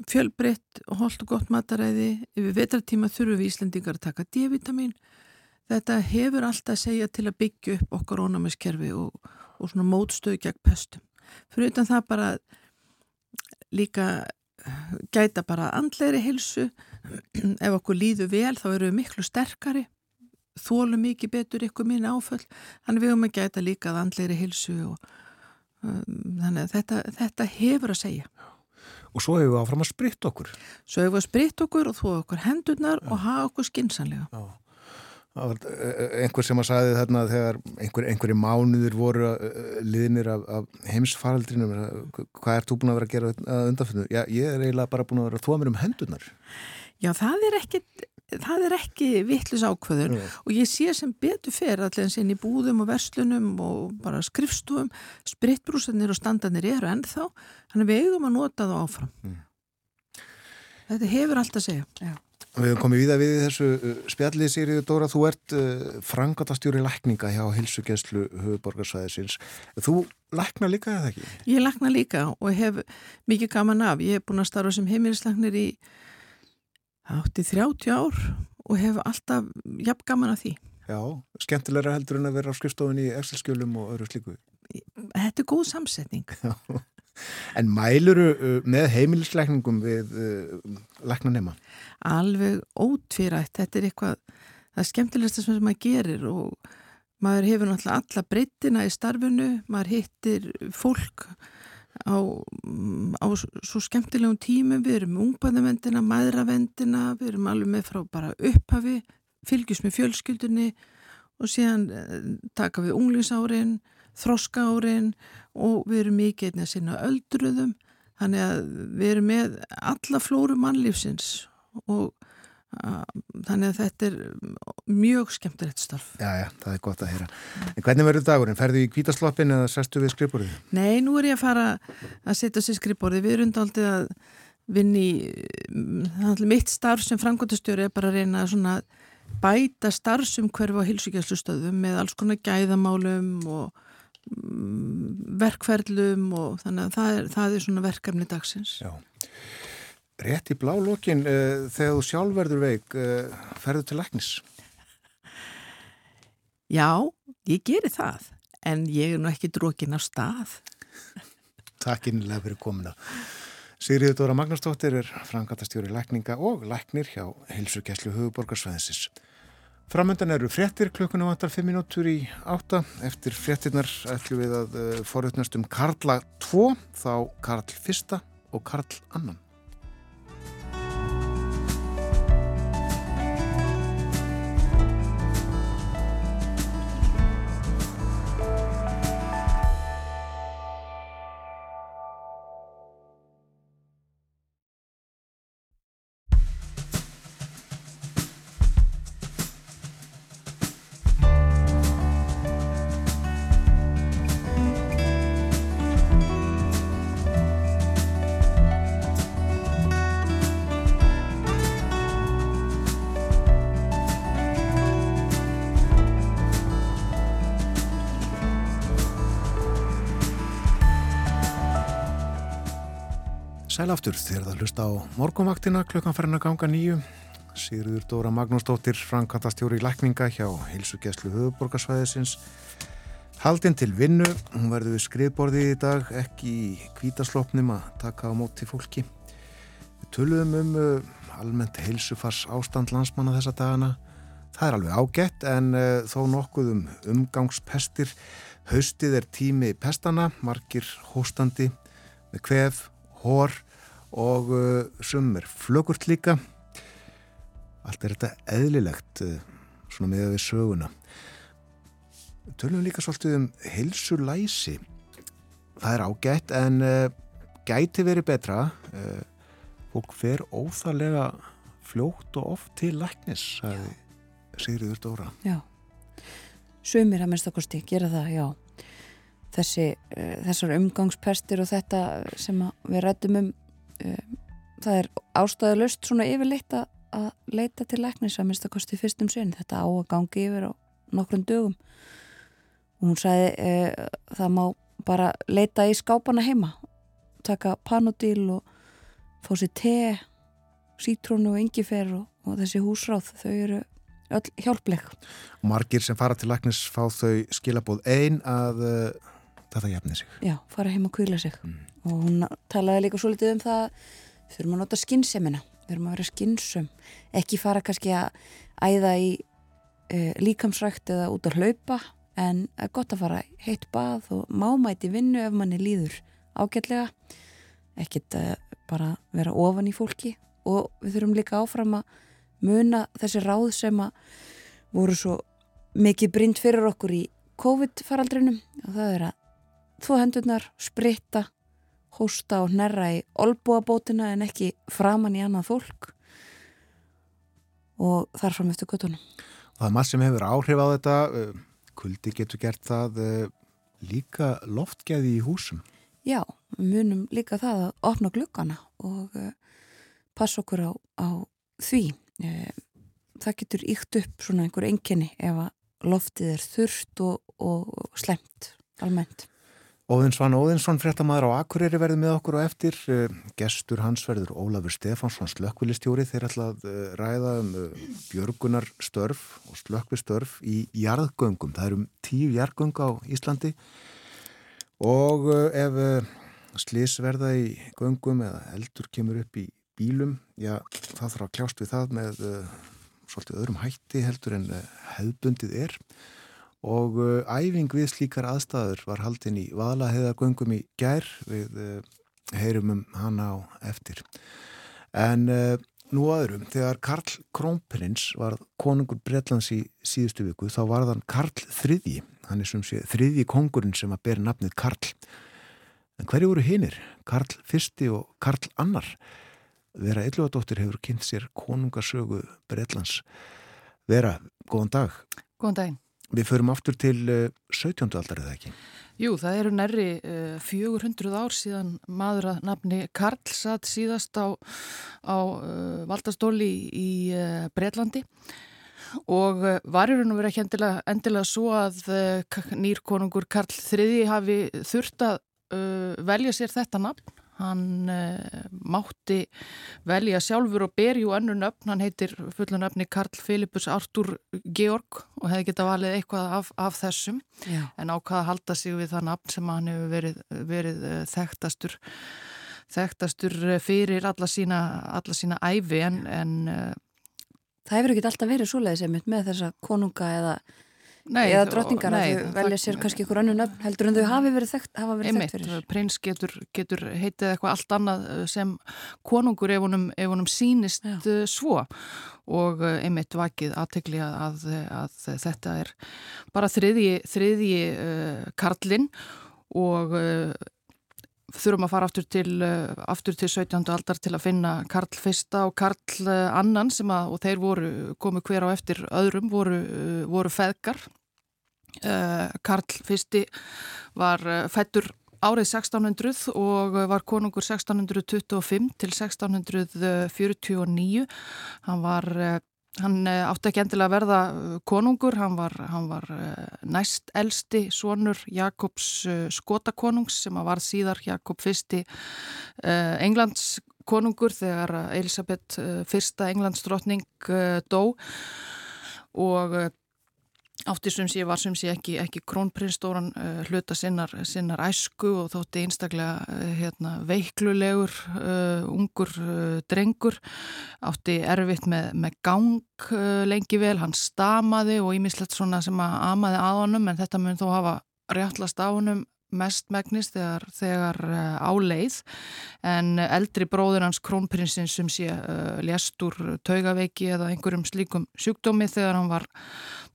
fjölbreytt og holdt og gott mataræði, yfir vetratíma þurfum við Íslendingar að taka D-vitamin. Þetta hefur alltaf að segja til að byggja upp okkar ónæmiskerfi og, og svona mótstöðu gegn pestum. Fyrir utan það bara líka gæta bara andleiri hilsu, ef okkur líður vel þá eru við miklu sterkari, þólum mikið betur ykkur minna áföll, þannig við höfum að gæta líka að andleiri hilsu og þannig að þetta, þetta hefur að segja. Og svo hefur við áfram að spritta okkur. Svo hefur við að spritta okkur og þó okkur hendurnar og hafa okkur skinsanlega. Já. Var eh, einhver sem að sagði þarna þegar einhver, einhverju mánuður voru eh, liðnir af, af heimsfaraldrinum hvað ert þú búin að vera að gera að undanfjöndu? Já, ég er eiginlega bara búin að vera að þóa mér um hendurnar. Já, það er ekki, það er ekki vittlus ákvöður Já. og ég sé sem betur fer allir inn í búðum og verslunum og bara skrifstúum, spritbrúsanir og standanir eru ennþá, þannig við eigum að nota það áfram. Þetta hefur allt að segja. Já. Við höfum komið víða við í þessu uh, spjallið Sigriður Dóra, þú ert uh, frangatastjóri lækninga hjá Hilsugjenslu höfuborgarsvæðisins. Þú lækna líka eða ekki? Ég lakna líka og hef mikið gaman af. Ég hef búin að starfa sem heimilislagnir í átti 30 ár og hef alltaf jafn gaman af því. Já, skemmtilegra heldur en að vera á skrifstofunni í Excel-skjölum og öðru slíku. Þetta er góð samsetning. En mæluru uh, með heimilislækningum við uh, læknanema? alveg ótvírætt þetta er eitthvað, það er skemmtilegsta sem maður gerir og maður hefur náttúrulega alla breyttina í starfinu maður hittir fólk á, á svo skemmtilegum tímum, við erum ungbarnavendina maðuravendina, við erum alveg með frá bara upphafi, fylgjus með fjölskyldunni og síðan eh, taka við unglingsárin þroska árin og við erum mikið einnig að sinna öldruðum. Þannig að við erum með alla flóru mannlífsins og þannig að þetta er mjög skemmtilegt starf. Já, já, það er gott að heyra. En hvernig verður dagurinn? Ferðu í kvítasloppin eða sestu við skrifborðið? Nei, nú er ég að fara að setja sér skrifborði. Við erum aldrei að vinna í mitt starf sem frangotastjóri er bara að reyna að bæta starfsumhverfi á hilsugjastlustöðum með alls konar gæðamálum og mm, verkferlum og þannig að það er, það er svona verkefni dagsins. Já. Rétt í blá lokin, uh, þegar þú sjálf verður veik, uh, ferðu til læknis? Já, ég geri það, en ég er nú ekki drókin á stað. Takk innilega fyrir komuna. Sigriður Dóra Magnúsdóttir er frangatastjóri lækninga og læknir hjá Hilsugæslu Huguborgarsvæðisins. Framöndan eru fréttir klukkuna vantar 5 minútur í átta. Eftir fréttirnar ætlum við að uh, forutnast um Karla 2, þá Karl 1 og Karl 2. Sælaftur þegar það hlusta á morgunvaktina klukkan farin að ganga nýju. Sigurður Dóra Magnúsdóttir, frankantastjóri í lækninga hjá Hilsugjæslu höfuborgarsvæðisins. Haldinn til vinnu, hún verður við skrifborði í dag, ekki í kvítaslopnum að taka á móti fólki. Við töluðum um uh, almennt heilsufars ástand landsmanna þessa dagana. Það er alveg ágætt en uh, þó nokkuð um umgangspestir. Haustið er tími pestana, margir hóstandi með kvef, hór og uh, sumir flögurt líka. Allt er þetta eðlilegt uh, svona með við söguna. Tölum líka svolítið um heilsulæsi. Það er ágætt en uh, gæti verið betra. Fólk fer óþarlega fljótt og oft til læknis, sagði Sigriður Dóra. Já, sumir að minnst okkursti gera það, já. Þessi, uh, þessar umgangspestir og þetta sem að við rættum um, uh, það er ástæðulust svona yfirleitt að, að leita til læknis að minnst okkursti fyrstum sinn. Þetta á að gangi yfir á nokkrum dögum. Og hún sagði uh, það má bara leita í skápana heima, taka panodil og fá sér te, sítrónu og yngifer og, og þessi húsráð, þau eru öll hjálpleg. Margir sem fara til læknis fá þau skilabóð ein að uh, þetta jafni sig. Já, fara heim að kvíla sig. Og hún talaði líka svo litið um það þurfum að nota skynnsemina við þurfum að vera skinnsum ekki fara kannski að æða í uh, líkamsrækt eða út að hlaupa en það er gott að fara heitt bað og mámæti vinnu ef manni líður ágætlega. Ekkit uh, bara vera ofan í fólki. Og við þurfum líka áfram að muna þessi ráð sem að voru svo mikið brind fyrir okkur í COVID-faraldrinum. Og það er að þó hendurnar, spritta, hósta og hnerra í olbúabótina en ekki framann í annað fólk og þar fram eftir guttunum. Það er maður sem hefur áhrif á þetta. uh, Kuldi getur gert það uh, líka loftgeði í húsum. Já, við munum líka það að opna glukkana og uh, passa okkur á, á því. Það getur ykt upp svona einhver enginni ef að loftið er þurft og, og slemt almennt. Óðinsvann Óðinsson, fréttamaður á Akureyri verður með okkur og eftir. Uh, Gestur hans verður Ólafur Stefánsson, slökkvilistjóri. Þeir ætla að uh, ræða um uh, björgunar störf og slökkvistörf í jarðgöngum. Það eru um tíu jarðgöng á Íslandi og ef uh, slís verða í göngum eða eldur kemur upp í bílum, já, það þarf að kljást við það með svolítið öðrum hætti heldur en hefðbundið er og uh, æfing við slíkar aðstæður var haldin í Valaheðagöngum í gær við uh, heyrum um hana á eftir. En uh, nú aðurum, þegar Karl Krónprins var konungur Bretlands í síðustu viku, þá var þann Karl þriðji, hann er sem sé þriðji kongurinn sem að bera nafnið Karl. En hverju voru hinnir? Karl fyrsti og Karl annar. Vera Eilúadóttir hefur kynnt sér konungasögu Bretlands. Vera, góðan dag. Góðan daginn. Við förum aftur til uh, 17. aldar eða ekki? Jú, það eru nærri uh, 400 ár síðan maður að nafni Karl satt síðast á, á uh, valdastóli í Breitlandi og var í raun og verið ekki endilega, endilega svo að uh, nýr konungur Karl III hafi þurft að velja sér þetta nafn. Hann uh, mátti velja sjálfur og ber jú önnur nöfn, hann heitir fullu nöfni Karl Filipus Artur Georg og hefði geta valið eitthvað af, af þessum. Já. en ákvaða að halda sig við það nafn sem hann hefur verið, verið uh, þekktastur þekktastur fyrir alla sína, alla sína æfi en, en uh, Það hefur ekki alltaf verið svoleiðis með þessa konunga eða, nei, eða drottningar að þau velja sér kannski ykkur önnu nöfn heldur en þau hafi verið þekkt, hafa verið Einmitt, þekkt fyrir. prins getur, getur heitið eitthvað allt annað uh, sem konungur ef honum, ef honum sýnist Já. uh, svo og uh, einmitt vakið aðtegli að, að, að þetta er bara þriðji, þriðji uh, karlinn og uh, þurfum að fara aftur til, uh, aftur til 17. aldar til að finna Karl fyrsta og Karl uh, annan sem að, og þeir voru, komu hver á eftir öðrum, voru, uh, voru feðgar. Karl fyrsti var fættur árið 1600 og var konungur 1625 til 1649. Hann var, hann uh, átti ekki endilega að verða uh, konungur, hann var, hann var uh, næst elsti sonur Jakobs skotakonungs sem að var síðar Jakob uh, Englands konungur þegar Elisabeth fyrsta Englandsdrottning uh, dó. Og átti sem sé var sem sé ekki, ekki krónprinstóran uh, hluta sinnar, sinnar æsku og þótti einstaklega uh, hérna, veiklulegur uh, ungur drengur. Átti erfitt með, með gang lengi vel, hann stamaði og ímislegt svona sem að amaði að honum en þetta mun þó hafa réttlast á honum mestmægnis þegar, þegar uh, áleið en eldri bróður hans krónprinsins sem sé uh, lést úr taugaveiki eða einhverjum slíkum sjúkdómi þegar hann var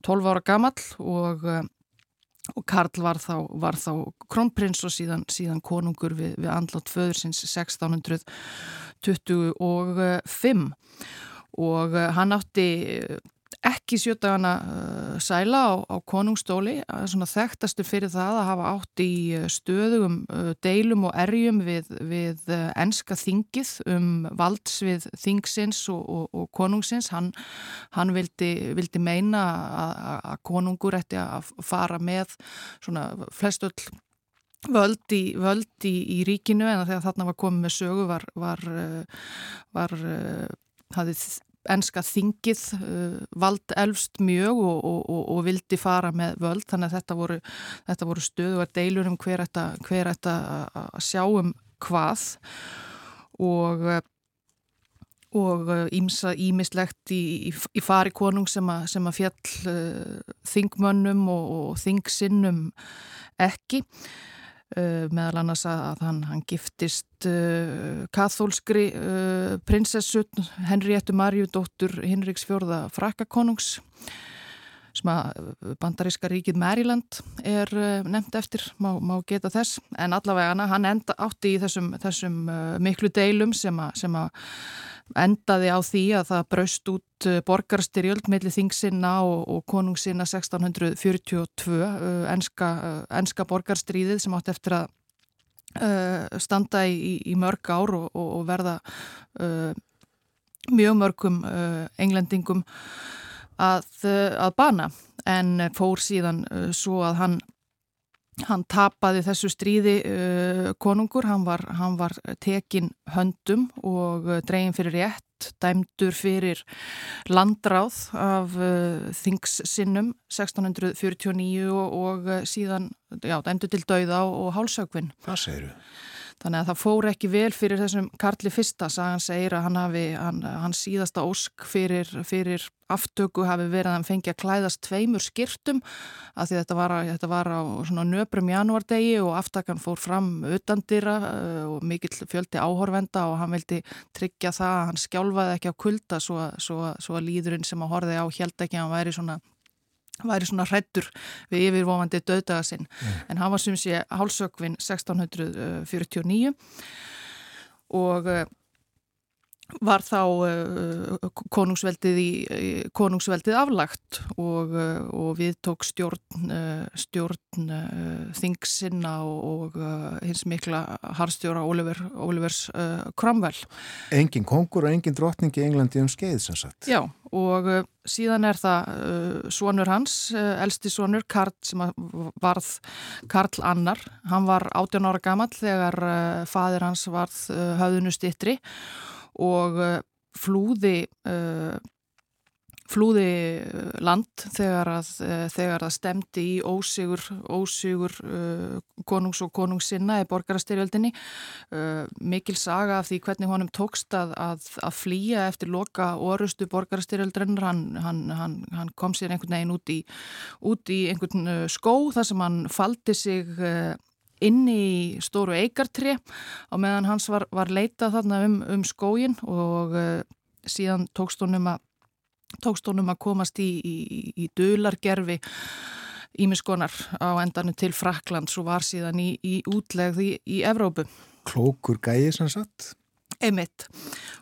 12 ára gamall og, uh, og Karl var þá, var þá krónprins og síðan, síðan konungur við, við andlátt föðursins 1625 og hann átti ekki sjötagana uh, sæla á, á konungstóli, svona þekktastu fyrir það að hafa átt í uh, stöðugum uh, deilum og erjum við, við uh, enska þingið um valdsvið þingsins og, og, og konungsins. Hann, hann vildi, vildi meina að, konungur ætti að fara með svona flestöll völd í, í, ríkinu en þegar þarna var komið með sögu var, var, uh, var uh, hafði enska þingið uh, vald elfst mjög og, og, og, vildi fara með völd þannig að þetta voru, þetta voru stöðuar deilur um hver ætta, hver ætta að að sjá um hvað. Og uh, og ímsa, ímislegt í, í, í fari konung sem að, sem að fjall uh, þingmönnum og, og þingsinnum ekki. uh, meðal annars að, hann, hann giftist uh, kathólskri uh, prinsessu Henriettu Marju dóttur Hinriks fjórða frakkakonungs sem að bandaríska ríkið Maryland er uh, nefnt eftir, má, má geta þess. En allavega hann enda, átti í þessum, þessum miklu deilum sem að endaði á því að það braust út uh, borgarstyrjöld millir þingsinna og, og konungsinna 1642 uh, enska, uh, enska borgarstríðið sem átti eftir að uh, standa í, í mörg ár og, og, verða uh, mjög mörgum uh, englendingum að, að bana. En fór síðan svo að hann Hann tapaði þessu stríði uh, konungur, hann var, hann var tekin höndum og uh, dregin fyrir rétt, dæmdur fyrir landráð af uh, þingssinnum 1649 og, og uh, síðan já, dæmdur til dauða og, og hálsögvin. Hvað segiru? Þannig að það fór ekki vel fyrir þessum Karli fyrsta, sagan segir að hann hafi, hann, hann síðasta ósk fyrir, fyrir aftöku hafi verið að hann fengi að klæðast tveimur skirtum að því þetta var, þetta var á nöbrum janúardegi og aftakan fór fram utandira uh, og mikill fjöldi áhorvenda og hann vildi tryggja það að hann skjálfaði ekki á kulda svo, svo, svo að líðurinn sem að horfi á held ekki að hann væri svona væri svona hrættur við yfirvofandi döðdaga sinn. En hann var sem sé hálsökvin 1649 og uh, var þá uh, konungsveldið, í, konungsveldið aflagt og, uh, og við tók stjórn, uh, stjórn þingsinna og, og hins mikla harstjóra Oliver, Olivers Cromwell. Engin kongur og engin drottning í Englandi um skeið sem sagt. Já, og síðan er það sonur hans, elsti sonur Karl sem varð Karl Annar, hann var 18 ára gammal þegar fadir hans varð uh, höfðunu stittri og uh, flúði uh, flúði land þegar að, uh, þegar að stemdi í ósigur, ósigur konungs og konungssinna í borgarastyrjöldinni. Mikil saga af því hvernig honum tókst að, að, að flýja eftir loka orustu borgarastyrjöldrennar. Hann, hann, hann, hann kom sér einhvern veginn út í, út í einhvern skó þar sem hann faldi sig uh, inn í stóru eigartri á meðan hans var, var leitað þarna um, um skógin og uh, síðan tókst honum að tókst honum að komast í, í, í dulargerfi ímiskonar á endanum til Fraklands og var síðan í, í útlegð í, Evrópu. Klókur gæi sem Einmitt.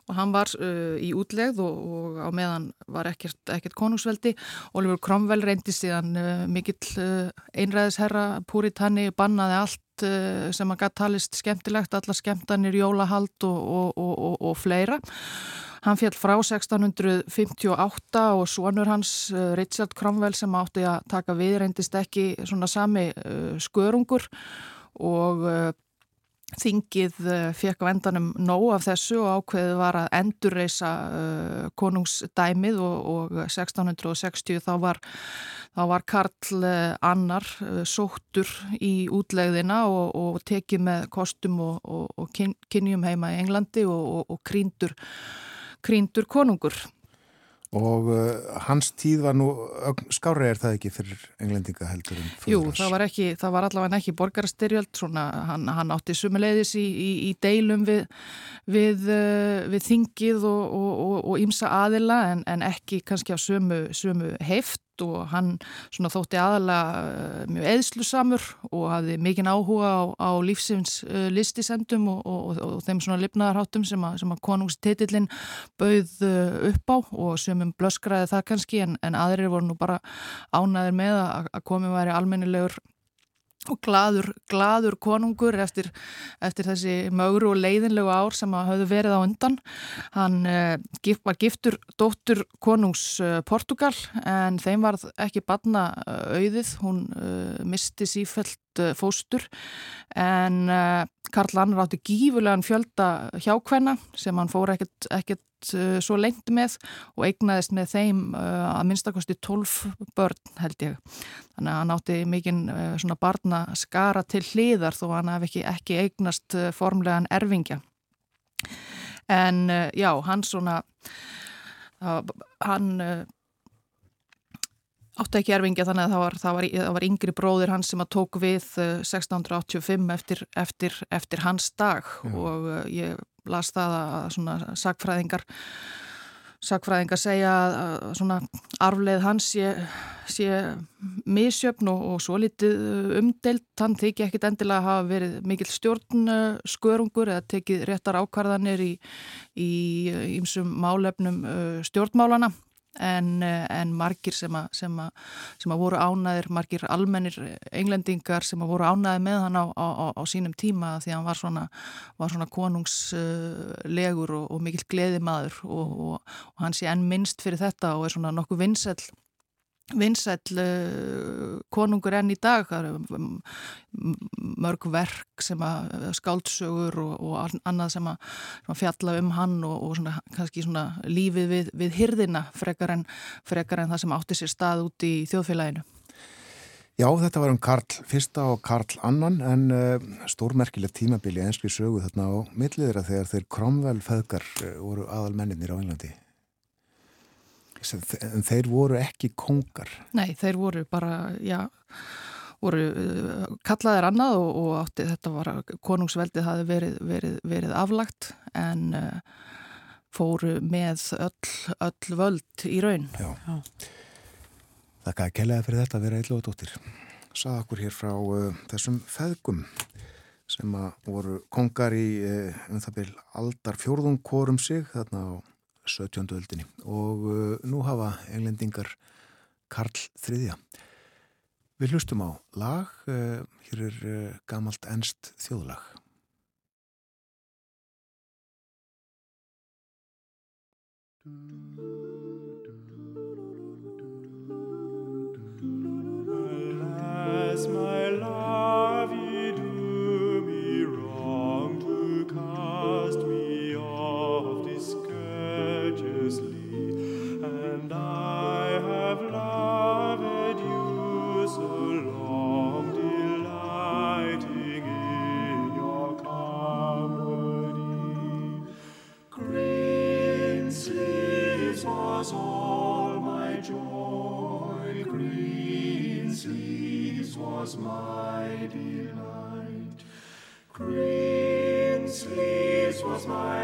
Og hann var uh, í útlegð og, og á meðan var ekkert, ekkert konungsveldi. Oliver Cromwell reyndi síðan uh, mikill uh, einræðisherra, púritanni, bannaði allt uh, sem að gætt talist skemmtilegt, alla skemmtanir, jólahald og, og, og, fleira. Hann fjall frá 1658 og svonur hans uh, Richard Cromwell sem átti að taka við reyndist ekki svona sami uh, skörungur og þingið uh, fekk á endanum nóg af þessu og ákveðið var að endurreisa uh, konungsdæmið og, og 1660 þá var, þá var Karl uh, Annar uh, sóttur í útlegðina og, og tekið með kostum og, og, og kyn, kynjum heima í Englandi og, kríndur konungur. Og uh, hans tíð var nú, skárri er það ekki fyrir englendinga heldur en Jú, það var, ekki, það var allavega ekki borgarastyrjöld, svona, hann, hann átti sumuleiðis í, í, í deilum við, við, uh, við þingið og ímsa aðila en, en ekki kannski á sömu, sömu heift og hann svona þótti aðalega uh, mjög eðslusamur og hafði mikinn áhuga á, á lífsins uh, listisendum og, og, og, þeim svona lifnaðarháttum sem að, að konungstitillin bauð uh, upp á og sömum blöskraði það kannski en, en aðrir voru nú bara ánæðir með að, að komið væri almennilegur og gladur, gladur konungur eftir, eftir þessi mögru og leiðinlegu ár sem að höfðu verið á undan. Hann uh, var giftur dóttur konungs uh, Portugal en þeim var ekki badna uh, auðið, hún misti sífælt fóstur en uh, Karl Annar átti gífulegan fjölda hjákvenna sem hann fór ekkert, ekkert uh, svo lengt með og eignaðist með þeim að minnstakosti 12 börn held ég. Þannig að hann átti mikinn svona barna skara til hliðar þó hann hef ekki, ekki eignast formlegan erfingja. En já, hann svona, hann átti ekki erfingja þannig að það var, það var, það var yngri bróðir hans sem að tók við uh, 1685 eftir, eftir, eftir hans dag. Og uh, ég las það að svona sagfræðingar sagfræðingar segja að svona arfleið hans sé, sé misjöfn og, og svo litið umdelt, hann þykja ekkit endilega að hafa verið mikill stjórnskörungur eða tekið réttar ákvarðanir í, ímsum málefnum uh, stjórnmálana en, eh, en margir sem að, sem, að, sem að voru ánæðir, margir almennir englendingar sem að voru ánæðir með hann á, á, á sínum tíma því að hann var svona, var svona konungslegur og, og mikill gleðimaður og, og, og hann sé enn minnst fyrir þetta og er svona nokkuð vinsæll vinsæll uh, konungur enn í dag það eru um, mörg verk sem að skáldsögur og, og annað sem að, sem að fjalla um hann og, og svona, kannski svona lífið við, við hyrðina frekar en, frekar en það sem átti sér stað út í þjóðfélaginu. Já, þetta var um Karl fyrsta og Karl annan en uh, stórmerkileg tímabili enski sögu þarna á milliðra þegar þeir Cromwell feðgar uh, voru aðal menninir á Englandi. Sem- En þeir voru ekki kongar. Nei, þeir voru bara, já, voru uh, kallaðir annað og, og átti þetta var að konungsveldið hafi verið, verið, verið aflagt en uh, fóru með öll, öll völd í raun. Já. Þakka að kellaði fyrir þetta að vera eitthvað dóttir. Saða okkur hér frá uh, þessum feðgum sem að voru kongar í uh, um það byl aldar fjórðung korum sig þarna á 17. öldinni og uh, nú hafa englendingar Karl III. Við hlustum á lag, uh, hér er uh, gamalt ennst þjóðlag. As my love you my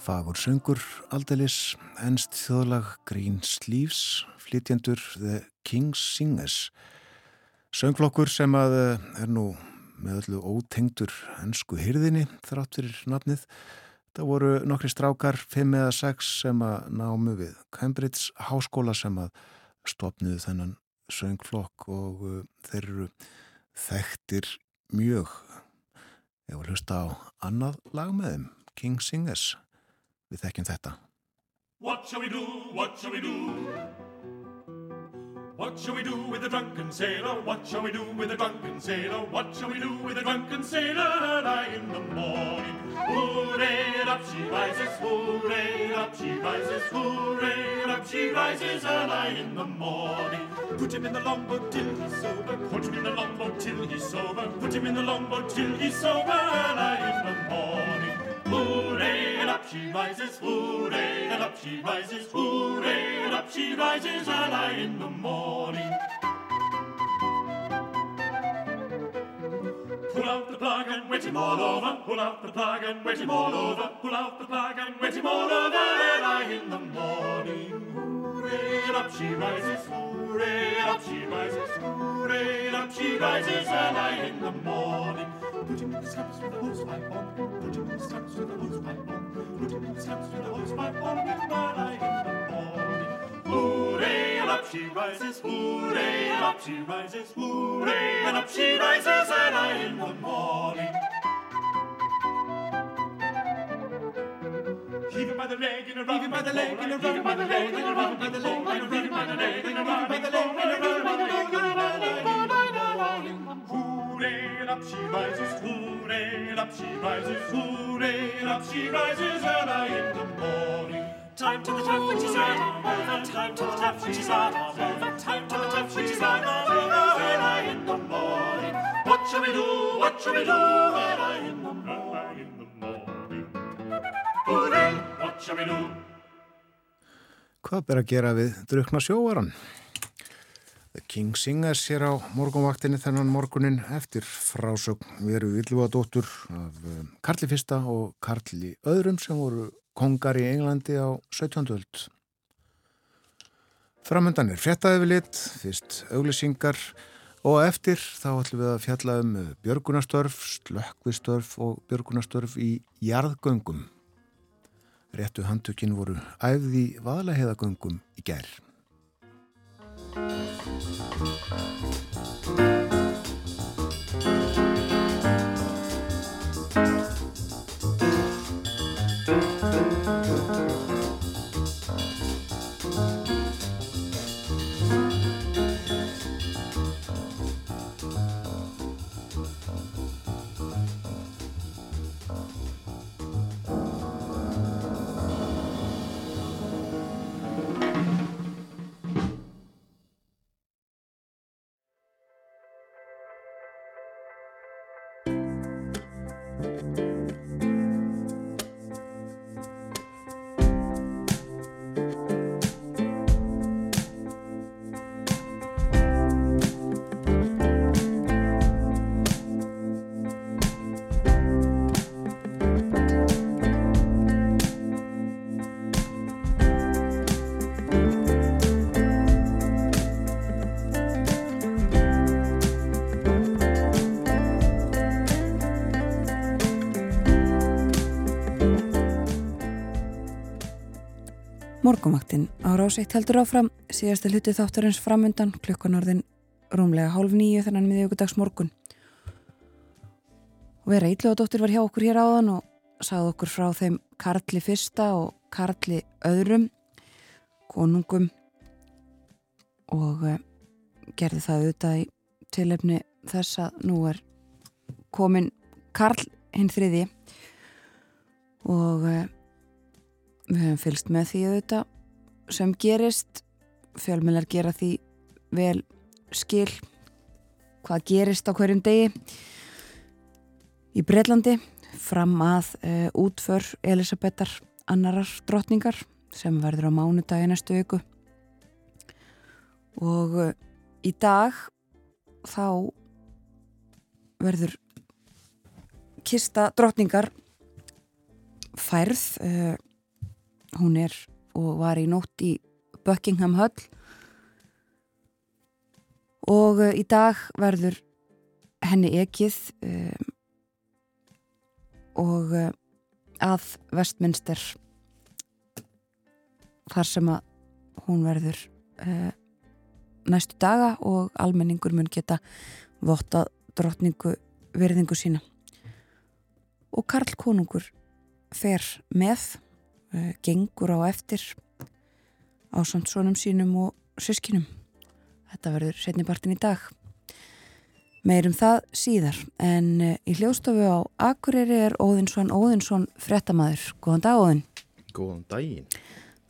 Fagur söngur aldeilis, ennst þjóðlag Green Sleeves, flytjendur The King's Singers. Söngflokkur sem að eh, er nú með öllu ótengdur ennsku hyrðinni þrátt fyrir nafnið. Það voru nokkri strákar, fimm eða sex sem að námu við Cambridge háskóla sem að stopniðu þennan söngflokk og uh, þeir eru þekktir mjög. Ég var hlusta á annað lag með þeim, King Singers. Við þekkjum þetta. What shall we do? What shall we do? What shall we do with the drunken sailor? What shall we do with the drunken sailor? What shall we do with the drunken sailor early in the morning? Hooray, up she rises, hooray, up she rises, hooray, up she rises early in the morning. Put him in the longboat till he's sober, put him in the longboat till he's sober, put him in the longboat till he's sober early in the morning. And up she rises, hooray, and up she rises, hooray, and up she rises early in the morning. Pull out the plug and wet him all over. Pull out the plug and wet him all over. Pull out the plug and wet him all over early in the morning. Hooray, and up she rises, hooray, and up she rises, hooray, and up she rises early in the morning. Put him in the scuppers with the hosepipe on. Put him in the scuppers with the hosepipe on. Put him in the scuppers with the hosepipe on. And early in the morning. Hooray, and up she rises, hooray, and up she rises, hooray, and up she rises early in the morning. Heave him by the leg in a rub, heave him by the leg in a rub, heave him by the leg in a rub, by the leg in a rub, heave him by the leg in a rub, by the leg in a rub, by the leg in a rub, Hooray, up she rises, hooray, up she rises, hooray, up she rises early in the morning. Time to the tap, which is right, over, time to the tap, which is right, over, time to the tap, which is right, over, early in the morning. What shall we do, what shall we do, early in the morning. Hooray, what shall we do? Hvað ber að gera við drukna sjóvaran? The King Singers hér á morgunvaktinni þennan morgunin eftir frásögn veru Villuadóttur af um, Karli fyrsta og Karli öðrum sem voru kongar í Englandi á 17. öld. Framöndan er fréttaði við lit, fyrst auglýsingar og eftir þá ætlum við að fjalla um björgunastörf, slökkvistörf og björgunastörf í jarðgöngum. Réttu handtökin voru æfði vaðalaheiðagöngum í gerð. Música Morgumaktinn á ráseitt heldur áfram. Síðasta hluti þáttarins framundan klukkan orðin rúmlega hálf nýju þennan miðjögudags morgun. Og vera Íllóðadóttir var hjá okkur hér áðan og sagði okkur frá þeim Karli fyrsta og Karli öðrum, konungum og uh, gerði það auðvitað í tilefni þess að nú er komin Karl hinn þriði og uh, Við höfum fylst með því auðvitað sem gerist, fjölmjölar gera því vel skil hvað gerist á hverjum degi. Í Breitlandi fram að uh, útför Elisabetar annarar drottningar sem verður á mánudagi næstu viku. Og uh, í dag þá verður kista drottningar færð uh, hún er og var í nótt í Buckingham Hall. Og uh, í dag verður henni ekið um, og uh, að Vestminster þar sem að hún verður uh, næstu daga og almenningur mun geta vottað drottningu virðingu sína. Og Karl Konungur fer með gengur á eftir á samt svonum sínum og sískinum. Þetta verður setnibartin í dag. Meirum það síðar, en uh, í hljóstofu á Akureyri er Óðinsson Óðinsson frettamæður. Góðan dag Óðin. Góðan daginn.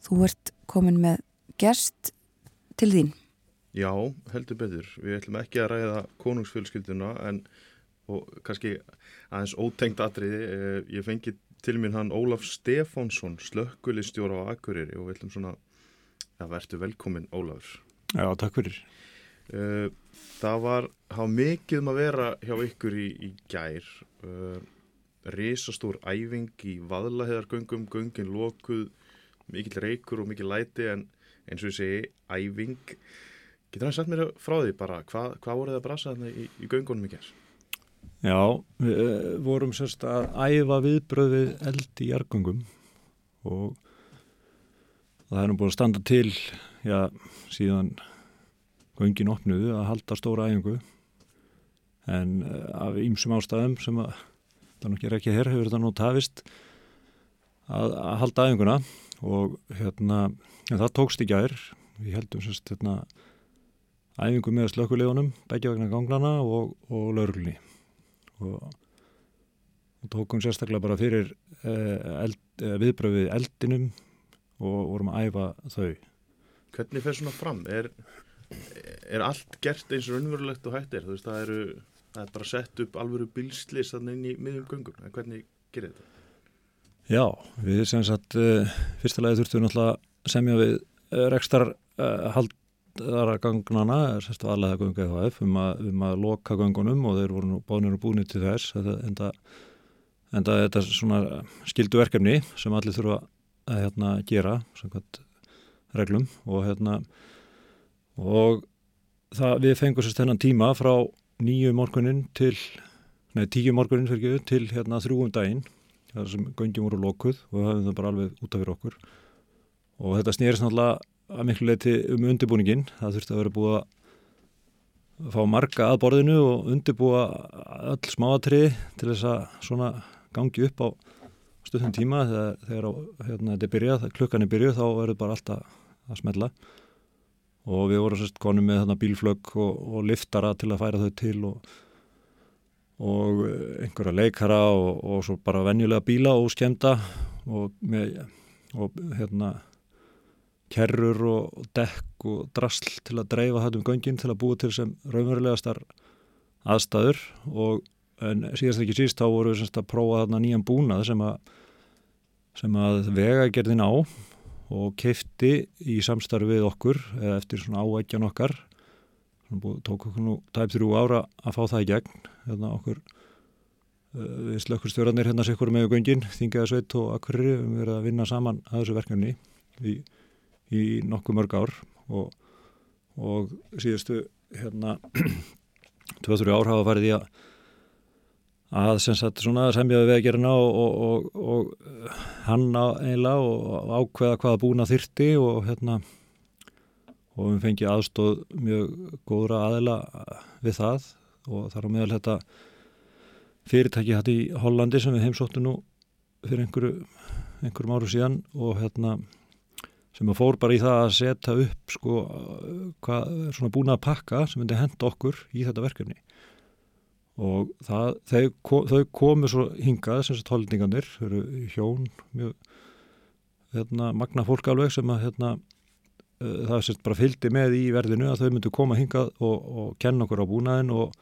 Þú ert komin með gest til þín. Já, heldur betur. Við ætlum ekki að ræða konungsfjölskylduna en kannski aðeins ótengt atriði. Eh, ég fengi til mér hann Ólaf Stefánsson, slökkulistjóra á Akureyri og við ætlum svona að verðtu velkomin Ólafur. Já, takk fyrir. Eh, Það var, hafa mikið um að vera hjá ykkur í, í gær. Uh, risastór æfing í vaðlaheðargöngum, göngin lokuð, mikill reykur og mikill læti en eins og ég segi, æfing. Getur hann sagt mér frá því bara, hvað, hvað voruð það að brasa þarna í, í göngunum í gær? Já, við uh, vorum sérst að æfa viðbröðið eld í jargöngum og það er nú búin að standa til, já, síðan göngin opnuðu að halda stóra æfingu. En uh, af ýmsum ástæðum sem að það er nokkið ekki hér hefur þetta nú tafist að, að halda æfinguna. Og hérna það tókst í gær. Við heldum sérst hérna æfingu með slökkulegunum, begja vegna ganglana og, og laurglunni og, og tókum sérstaklega bara fyrir uh, eld, uh, viðbröfið eldinum og vorum að æfa þau Hvernig fer svona fram? Er, er allt gert eins og raunverulegt og hægt er? Þú veist, það eru, það er bara sett upp alvöru bilslis inn í miðjum göngum. En hvernig gerir þetta? Já, við sem sagt uh, fyrstulega þurftum náttúrulega að semja við uh, haldara gangnana, sérstu aðlega göngu EHF um um að loka göngunum og þeir voru nú bánir og búinir til þess. Þetta, enda, enda þetta er svona skildu verkefni sem allir þurfa að hérna, gera samkvæmt reglum og hérna og það, við fengum sérst þennan tíma frá nýju morgunin til nei, tíu morgunin fyrir ekki til hérna þrjúum daginn þar sem göngjum voru lokuð og við höfum það bara alveg út af fyrir okkur. Og þetta snýrist náttúrulega að miklu leiti um undirbúningin það þurfti að vera búið að fá marga að borðinu og undirbúa öll smáatrið til þess að svona gangi upp á stundum tíma þegar, þegar hérna, þetta er byrjað, klukkan er byrjuð þá verður bara alltaf að smella. Og við vorum sérst konum með þarna bílflögg og, og liftara til að færa þau til og, og einhverja leikara og, og svo bara venjulega bíla og skemta og með hérna kerrur og dekk og drasl til að dreifa hættum göngin til að búa til sem raunverulegastar aðstæður. Og síðast ekki síst þá voru við semst að prófa þarna nýjan búnað sem að sem að vegagerðin á og keifti í samstarfi við okkur eftir svona áækjan okkar. Tók okkur nú tæp þrjú ára að fá það í gegn. Hérna okkur við slökkurstjóranir hérna sikkur með göngin, Þingaða Sveit og Akkurri við erum að vinna saman að þessu verkefni. Í, í nokkuð mörg ár og, og síðustu hérna 2-3 ár hafa farið í að að sem sagt svona semjaði veðgerina og, og, og, og hann eiginlega og ákveða hvaða búna þyrti og hérna og við fengið aðstóð mjög góðra aðila við það og þar á meðal þetta fyrirtæki hætti í Hollandi sem við heimsóttum nú fyrir einhverju, einhverjum áru síðan og hérna sem að fór bara í það að setja upp sko hvað svona búna að pakka sem myndi henda okkur í þetta verkefni og það, þau, þau komu svo hingað sem sagt holdningarnir, þau eru hjón mjög hérna, magna fólk alveg sem að hérna, það sést bara fylgdi með í verðinu að þau myndu koma hingað og, og kenna okkur á búnaðin og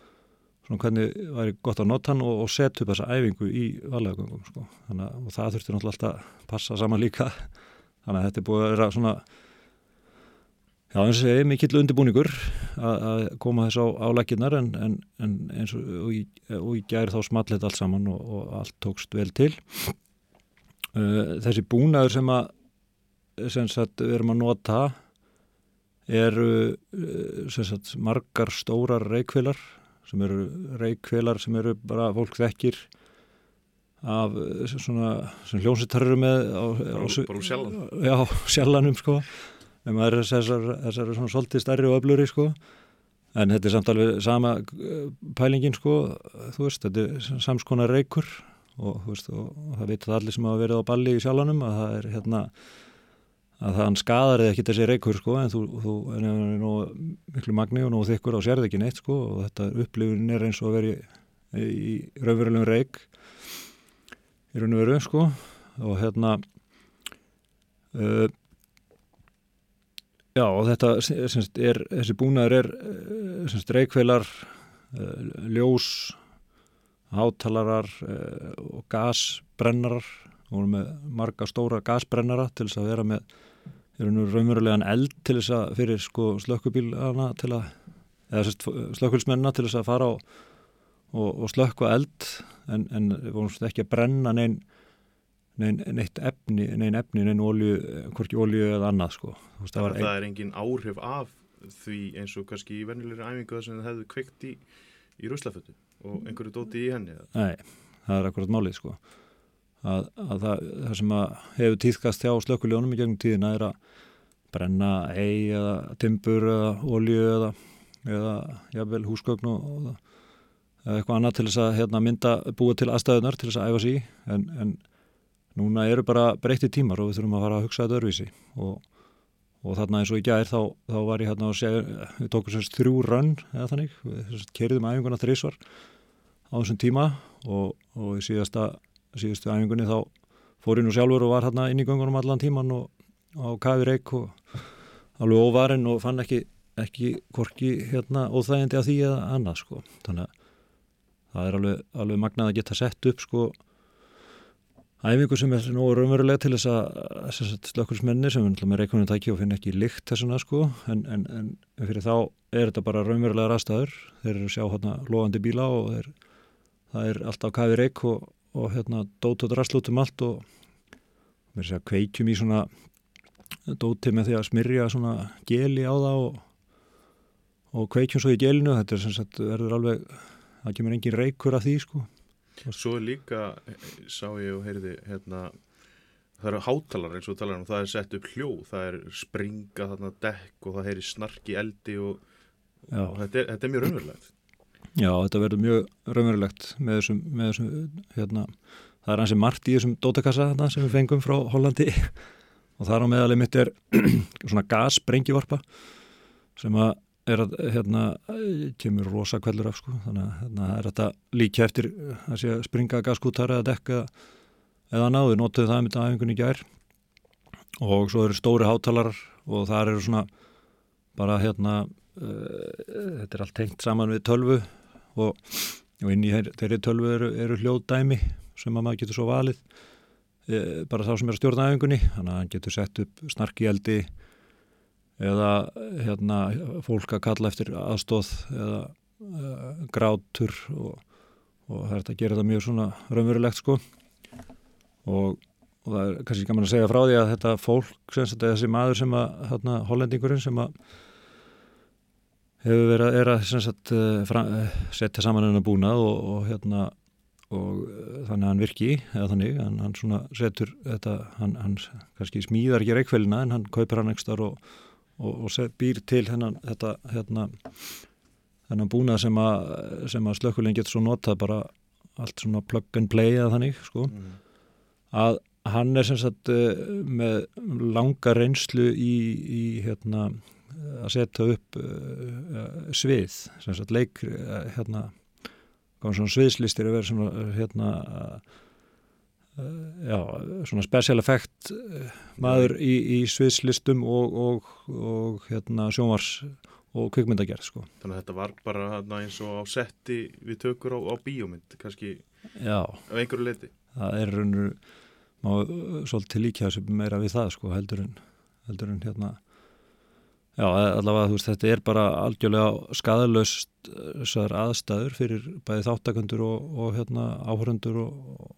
svona hvernig væri gott að nota hann og, og setja upp þessa æfingu í valegagöngum sko. þannig að það þurfti náttúrulega alltaf að passa saman líka þannig að þetta er búið að vera svona Já, eins og segi, mikill undirbúningur að koma þess á álækinar en, en, en eins og, og, og í gæri þá smallit allt saman og, og allt tókst vel til. Uh, þessi búnaður sem að sem sagt, við erum að nota eru uh, sem sagt, margar stórar reykvilar sem eru reykvilar sem eru bara fólk þekkir af svona hljónsittarru með á, á, bara úr sjallan. Já, sjallanum sko. En maður er þessar, þessar svona svolítið stærri og öfluri sko. En þetta er samt alveg sama pælingin sko. Þú veist, þetta er samskonar reykur og þú veist, og, og það veit allir sem hafa verið á balli í sjálfanum að það er hérna að það skadar eða ekki þessi reykur sko. En þú, þú en er nú miklu magni og nú þykkur á sérð ekki neitt sko. Og þetta upplifun er eins og að veri í, í raunverulegum reyk í raun og veru sko. Og hérna uh, Já og þetta semst, er, þessi búnaður er semst, reykvelar, ljós, hátalarar og gasbrennarar. Og með marga stóra gasbrennara til þess að vera með raunverulegan eld til þess að fyrir sko, slökkubílana til að eða slökkvilsmennina til þess að fara og, og, og slökkva eld en, en vorum ekki að brenna neinn neinn neitt efni, neinn efni, neinn ólju, hvorki ólju eða annað sko. Veist, það, það er engin áhrif af því eins og kannski í vennilegri æfingu sem það hefðu kveikt í, í ruslafötu og einhverju dóti í henni. Nei, það er akkurat málið sko. Að, að það, það sem að hefur týðkast hjá slökkuljónum í gegnum tíðina er að brenna hei eða timbur eða ólju eða, eða jafnvel húsgögn og, eða eitthvað annað til þess að hérna, mynda búa til aðstæðunar til þess að æfa sér en, en núna eru bara breytti tímar og við þurfum að fara að hugsa þetta örvísi og, og þarna eins og í gær þá, þá var ég hérna að segja, við tókum sérst þrjú rönn eða þannig, við kerðum æfinguna þrísvar á þessum tíma. Og, og í síðasta síðustu æfingunni þá fór ég nú sjálfur og var hérna inn í gangunum allan tíman og á kafi reik og alveg óvarinn og fann ekki ekki hvorki hérna óþægindi að því eða annað sko, þannig það er alveg, alveg magnað að geta sett upp sko æfingu sem er nú raunverulega til þess að slökkursmenni sem er reikunum tæki og finn ekki lykt þessuna sko en, en, en fyrir þá er þetta bara raunverulega rastæður þeir eru sjá hérna loðandi bíla og þeir, það er alltaf kafi reik og, og hérna dót og drastlút um allt og með þess að kveikjum í svona dóti með því að smyrja svona geli á það og, og kveikjum svo í gelinu. Þetta er sem sagt verður alveg það kemur engin reykur af því sko. Svo líka, sá ég og heyrði, hérna, það eru hátalar eins og talar um, það er sett upp hljóð, það er springa þarna dekk og það heyri snark í eldi og, og þetta, er, þetta er mjög raunverulegt. Já, þetta verður mjög raunverulegt með þessum, með þessum hérna, það er hansi margt í þessum dótakassa þarna sem við fengum frá Hollandi. Og þar á meðalið mitt er svona gassprengivarpa sem að er að, hérna, kemur rosa kvellur af, sko, þannig að hérna, er þetta líka eftir að sé að springa gaskútar eða dekka eða náðu, notuðu það æfingunni í gær. Og svo eru stóri hátalar og þar eru svona bara hérna uh, þetta er allt tengt saman við tölvu. Og, og inn í þeir- þeirri tölvu eru, eru hljóðdæmi sem að maður getur svo valið e, bara þá sem er að stjórna æfingunni. Þannig að hann getur sett upp snarki eldi eða hérna fólk að kalla eftir aðstóð eða e, grátur og, og það er þetta að gera þetta mjög svona raunverulegt sko. Og, og það er kannski gaman að segja frá því að þetta fólk, sem sagt, þessi maður sem að hérna, hollendingurinn sem að hefur verið er að sagt, eh, fra, eh, setja saman hennar búnað og, og hérna og þannig að hann virki eða þannig, hann, hann svona setur þetta, hann, hann kannski smíðar ekki reikvelina en hann kaupir hann ekstar og, og, og býr til hennan þetta, hérna þennan búnað sem að, sem að slökkulinn getur svo notað bara allt svona plug and play eða þannig, sko. Að hann er sem sagt eh, með langa reynslu í, í hérna að setja upp uh, svið sem sagt leik hérna sviðslistir að vera svona hérna já, svona special effect uh, maður í, í sviðslistum og, og, og hérna sjónvars og kvikmyndagerð sko. Þannig að þetta var bara hérna, eins og á setti við tökur á, á bíómynd, kannski já, af einhverju leiti. það er raunur uh, svolítið líka sem meira við það sko heldur en, heldur en hérna. Já allavega þú veist þetta er bara algjörlega skadalöst aðstæður fyrir bæði þáttakundur og, og hérna áhörundur og,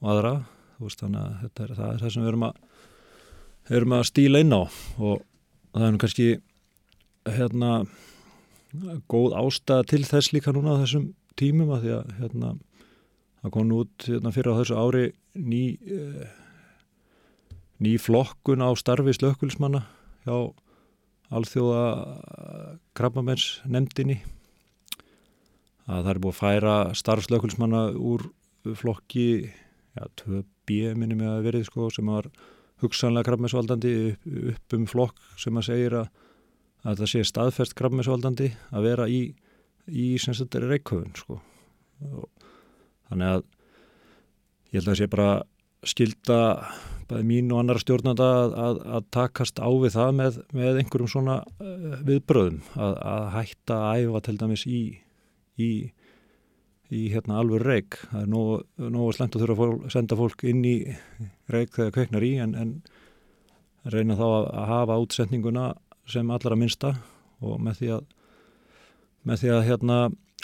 og aðra veist þannig að er það, er það sem við erum að erum að stíla inn á og það er nú kannski hérna góð ástæða til þess líka núna á þessum tímum að því að hérna það kom nú út hérna, fyrir á þessu ári ný eh, ný flokkun á starfi slökkulsmanna hjá alþjóða krabbamenns nefndinni að það er búið að færa starfslökkulsmanna úr flokki ja, 2B minnum ég að verið sko sem var hugsanlega krabbamennsvaldandi upp, upp um flokk sem að segir að, að það sé staðfest krabbamennsvaldandi að vera í, í reikköfun sko. Þannig að ég held að það sé bara skilda bæði mín og annar stjórnanda að, að, að takast á við það með, með einhverjum svona uh, viðbröðum að, að hætta að æfa til dæmis í í, í hérna alveg reik það er nógu, nógu slengt að þurfa að fól, senda fólk inn í reik þegar kveiknar í en, en reyna þá að, að hafa útsendinguna sem allra minnsta og með því að með því að hérna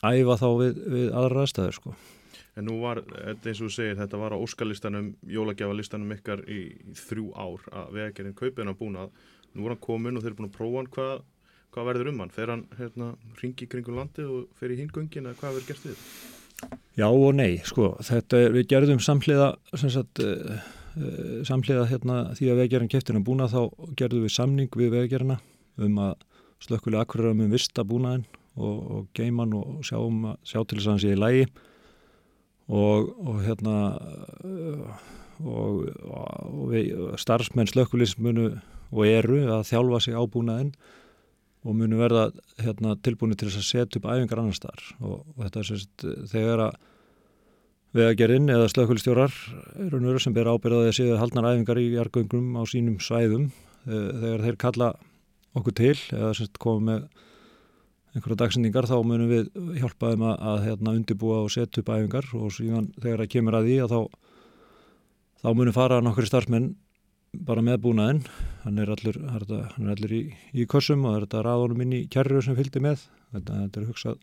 æfa þá við, við aðra aðstæður sko En nú var, eins og þú segir, þetta var á óskalistanum, jólagjafalistanum ykkar í, þrjú ár að vegagerinn kaupið hann búnað. Nú er hann komin og þeir eru búin að prófa hann. Hvað, hvað verður um hann? Fer hann hérna, ringi kringum landi og fer í hingöngin eða hvað verður gert við? Já og nei, sko, þetta er, við gerðum samhliða, sagt, uh, uh, samhliða hérna því að vegagerinn keftir hann búnað þá gerðum við samning við vegagerina um að slökkulega akkurat um vista búnaðin og, og geiman og sjá, um að, sjá til þess að hann sé í lægi og, og hérna uh, og, og við, starfsmenn slökkulist munu og eru að þjálfa sig á búnaðin og munu verða hérna, tilbúinu til þess að setja upp æfingar annar staðar. Og, og þetta er sérst þegar að vegagerinn eða slökkulistjórar eru nöru sem ber ábyrðaði að séu haldnar æfingar í jargöngum á sínum svæðum þegar þeir kalla okkur til eða sérst koma með einhverja dagsendingar þá munum við hjálpa þeim að, að hérna, undirbúa og setja upp æfingar. Og síðan þegar það kemur að því að þá, þá munum fara nokkur starfsmenn bara með búnaðinn hann er allur, hann er allur í, í kossum og þetta raðunum inn í kærru sem fylgdi með. Þetta, þetta er hugsað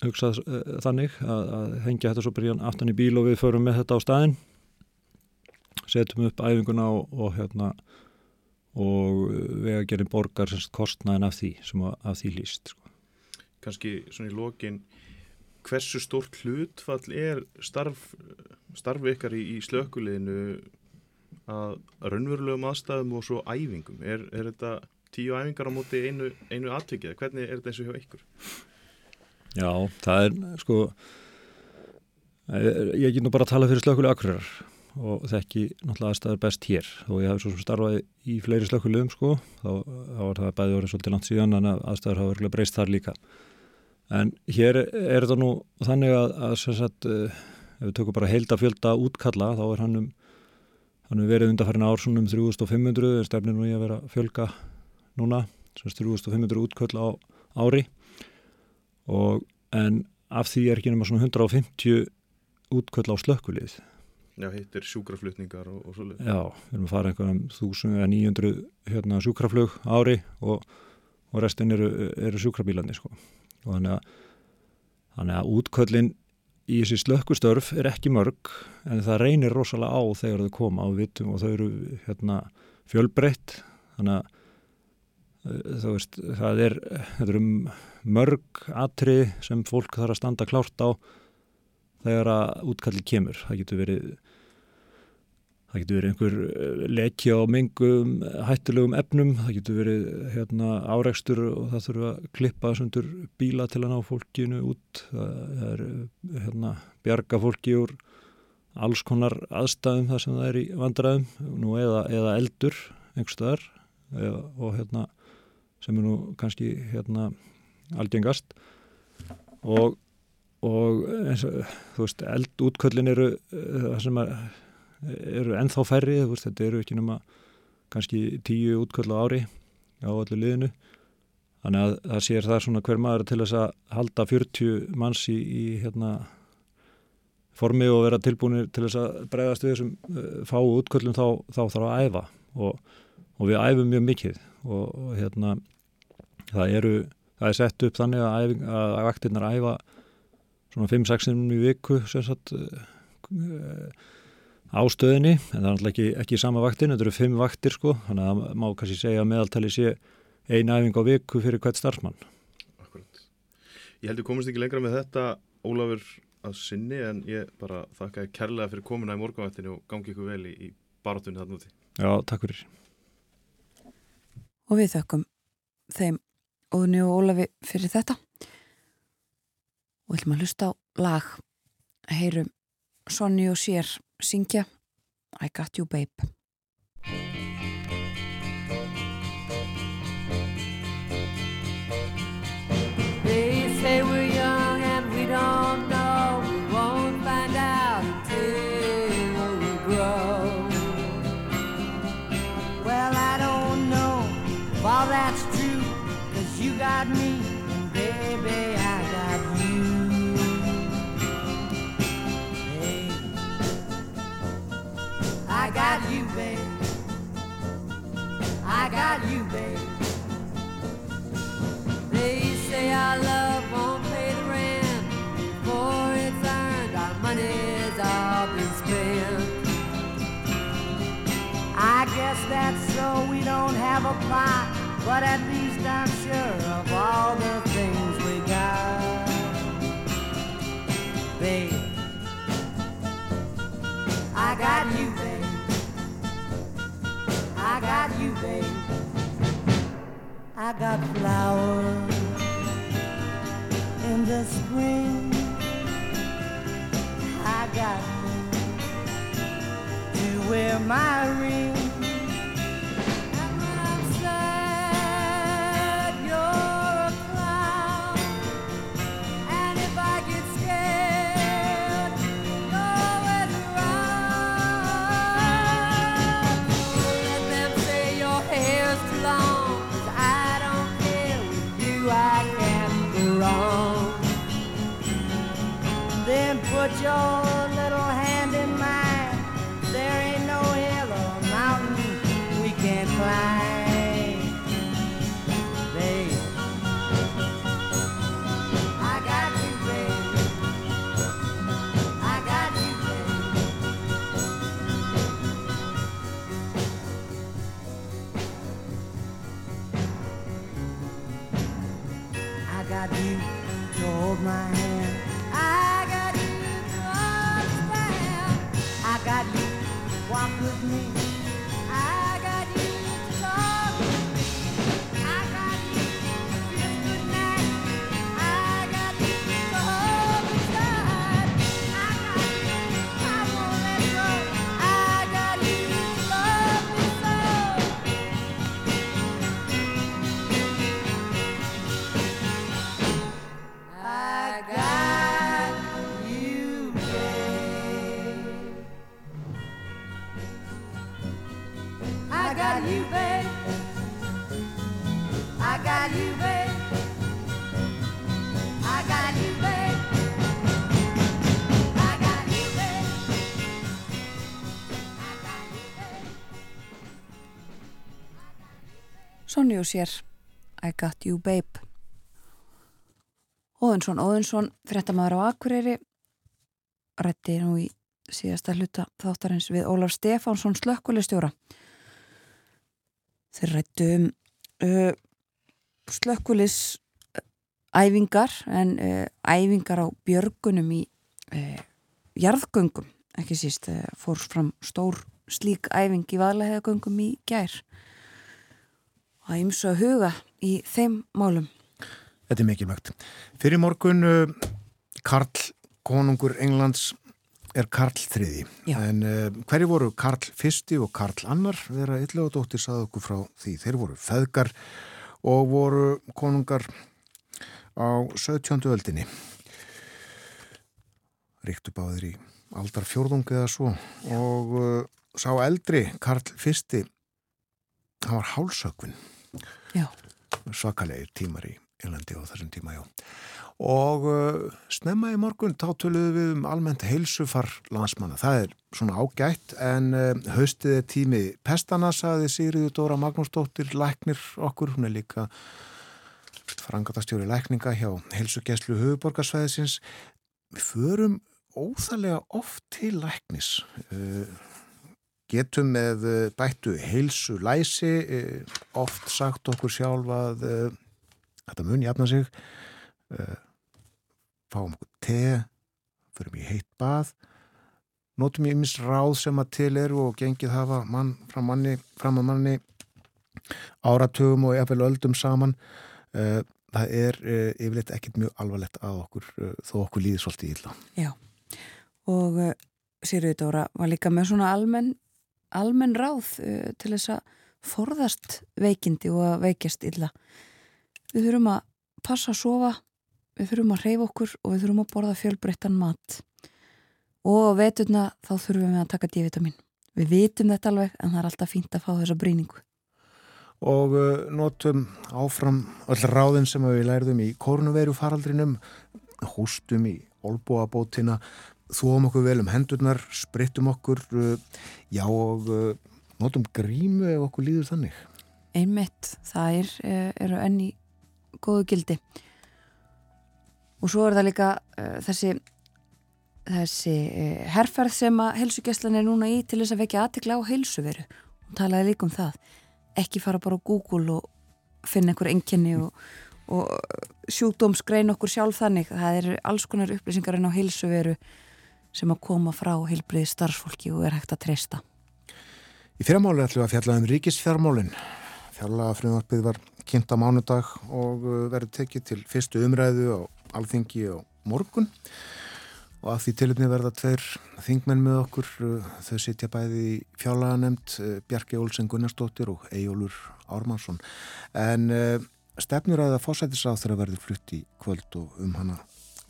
hugsað uh, þannig að, að hengja þetta svo byrjan aftan í bíl og við förum með þetta á staðin setjum upp æfinguna og, og hérna og vegagerinn borgar semst kostnaðin af því sem að, af því líst sko. Kanski svona í lokin hversu stórt hlutfall er starf, starfi ykkar í, í slökuleginu að raunverulegum aðstæðum og svo æfingum. Er, er þetta tíu æfingar á móti einu, einu atvikið, hvernig er þetta eins og hjá ykkur? Já, það er sko ég get nú bara að tala fyrir slökulega akkurar og þekki náttúrulega aðstæður best hér. Og ég hef svo sem starfað í fleiri slökulegum sko, þá, þá var það bæði orðið svolítið langt síðan en að aðstæður hafa verið breyst þar líka. En hér er þetta nú þannig að, að sagt, ef við tökum bara heilda fjölda útkalla þá er hann um hann er verið undarfærin ár svona um 3500 er stefnir nú í að vera fjölga núna, svona 3500 útköll á ári og en af því er ekki nema svona 150 útköll á slökkulið Já, hittir sjúkraflutningar og, og svolítið. Já, við erum að fara einhverjum 1900 hérna, sjúkraflug ári og, og restin eru, eru sjúkrabílandi sko. og þannig að, þannig að útköllin í þessi slökkustörf er ekki mörg en það reynir rosalega á þegar þau koma og vitum og þau eru hérna, fjölbreytt þannig að þú veist, það er, er um mörg atri sem fólk þarf að standa klárt á þegar að útkalli kemur. Það getur verið það getur verið einhver eh, lekja á mengum hættulegum efnum, það getur verið hérna, áreikstur og það þurfa að klippa sundur bíla til að ná fólkinu út. Það er hérna, bjarga fólki úr alls konar aðstæðum þar sem það er í vandræðum nú eða, eða eldur einhverstaðar og hérna sem er nú kannski hérna algengast og og eins og þú veist eldútköllin eru eh, það sem að, eru ennþá færri veist, þetta eru ekki nema kannski tíu útköll á ári á allir liðinu. Þannig að það sér það svona hver maður til þess að halda 40 manns í, í hérna formi og vera tilbúinir til þess að bregðast við þessum uh, fáu útköllum þá, þá þarf að æfa. Og, og við æfum mjög mikið og, og hérna það eru, það er sett upp þannig að, æfing, að vaktinnar æfa svona 5-6 sinum í viku sagt, uh, á stöðinni en það er náttúrulega ekki, ekki sama vaktin, þetta eru 5 vaktir sko þannig að það má kannski segja að meðaltali sé eina æfing á viku fyrir hvert starfsmann. Akkurat. Ég heldur komist ekki lengra með þetta Ólafur að sinni en ég bara þakka þér kærlega fyrir komuna í morgunvættinu og gangi ykkur vel í, í barátunni þarna úti. Já, takk fyrir. Og við þökkum þeim Óðunni og Ólafi fyrir þetta. Og ætlum að hlusta á lag. Heyrum Sonny og Sér syngja. I Got You Babe our love won't pay the rent it's earned. Our money's all been spent. I guess that's so we don't have a plot, but at least I'm sure of all the things we got. Babe, I got you, babe. I got you, babe. I got flowers the spring. I got to wear my ring. Me. Og sér I got you babe. Óðinsson, Óðinsson fréttamaður á Akureyri rætti nú í síðasta hluta þáttarins við Ólaf Stefánsson slökkulistjóra þeir rættu um uh, slökkulis æfingar en uh, æfingar á björgunum í uh, jarðgöngum. Ekki síst uh, fór fram stór slík æfing í vaðlegaðgöngum í gær að ymsu að huga í þeim málum. Þetta er mikilvægt. Fyrir morgun uh, Karl, konungur Englands er Karl þriði. Já. En uh, hverju voru Karl fyrsti og Karl annar? Vera yllega dóttir saði okkur frá því. Þeir voru feðgar og voru konungar á 17. öldinni. Ríktu báðir í aldar fjórðungi eða svo og uh, sá eldri Karl fyrsti hann var hálsökvinn Já. Svakalegir tímar í Englandi á þessum tíma, já. Og uh, snemma í morgun þá töluðum við um almennt heilsufar landsmanna. Það er svona ágætt en uh, haustið tími pestana, saði Sigriður Dóra Magnúsdóttir, læknir okkur, hún er líka frangatastjóri lækninga hjá heilsugeslu höfuborgarsvæðisins. Við förum óþarlega oft til læknis. Uh, getum með uh, bættu heilsu læsi, uh, oft sagt okkur sjálf að uh, þetta mun jafna sig. Fáum okkur te förum í heitt bað notum ég mis ráð sem að til eru og gengið hafa mann fram, manni, fram að manni áratugum og jafnvel öldum saman. Það er yfirleitt ekkit mjög alvarlegt að okkur þó okkur líði svolítið illa. Já, og uh, Sigriður Dóra var líka með svona almenn, almenn ráð uh, til þess að forðast veikindi og að veikjast illa. Við þurfum að passa að sofa, við þurfum að reyfa okkur og við þurfum að borða fjölbreyttan mat. Og veturna þá þurfum við að taka D-vitamin. Við vitum þetta alveg en það er alltaf fínt að fá þessa brýningu. og uh, notum áfram öll ráðin sem við lærðum í korunveru faraldrinum hústum í olbúabótina þóum okkur vel um hendurnar sprittum okkur uh, já og uh, notum grímu ef okkur líður þannig Einmitt, það er, eh, eru enn í góðu gildi. Og svo er það líka uh, þessi, þessi uh, herferð sem að heilsugjastlan er núna í til þess að vekja aðtekla á heilsuveru. Hún talaði líka um það. Ekki fara bara á Google og finna einhver enginni og, og sjúkdómsgrein okkur sjálf þannig. Það eru alls konar upplýsingar en á heilsuveru sem að koma frá heilbriði starfsfólki og er hægt að treysta. Í fyrramáli ætlum við að fjalla um ríkisfjármálin. Fjárlaga frumvarpið var kynnt á mánudag og uh, verður tekið til fyrstu umræðu á alþingi á morgun. Og að því tilumni verða tveir þingmenn með okkur uh, þau sitja bæði í fjárlaga nefnd Bjarki Olsen Gunnarsdóttir og Eyjólfur Ármannsson. En uh, stefnuræða fósætisáð þeirra verður flutt í kvöld og um hana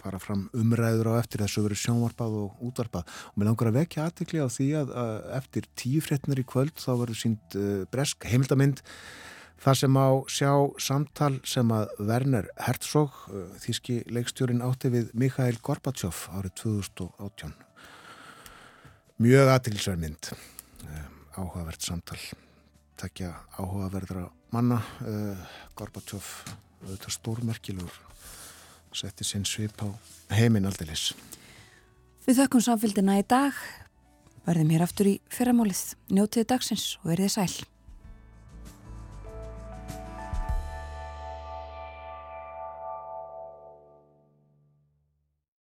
fara fram umræður á eftir þessu verið sjónvarpað og útvarpað. Og mér langar að vekja aðtekli á því að, að eftir tíu fréttnar í kvöld þá verður sínt uh, bresk heimildamind þar sem á sjá samtal sem að Werner Herzog uh, þíski leikstjórin átti við Mikhail Gorbachev árið 2018 mjög aðteklisverð mynd uh, áhugavert samtal. Takja áhugaverðra manna Gorbachev auðvitað stórmerkilegur setti sinn svip á heiminn aldeilis. Við þökkum samfélgina í dag, verðum hér aftur í fyrramálið, njótiði dagsins og verðið sæl.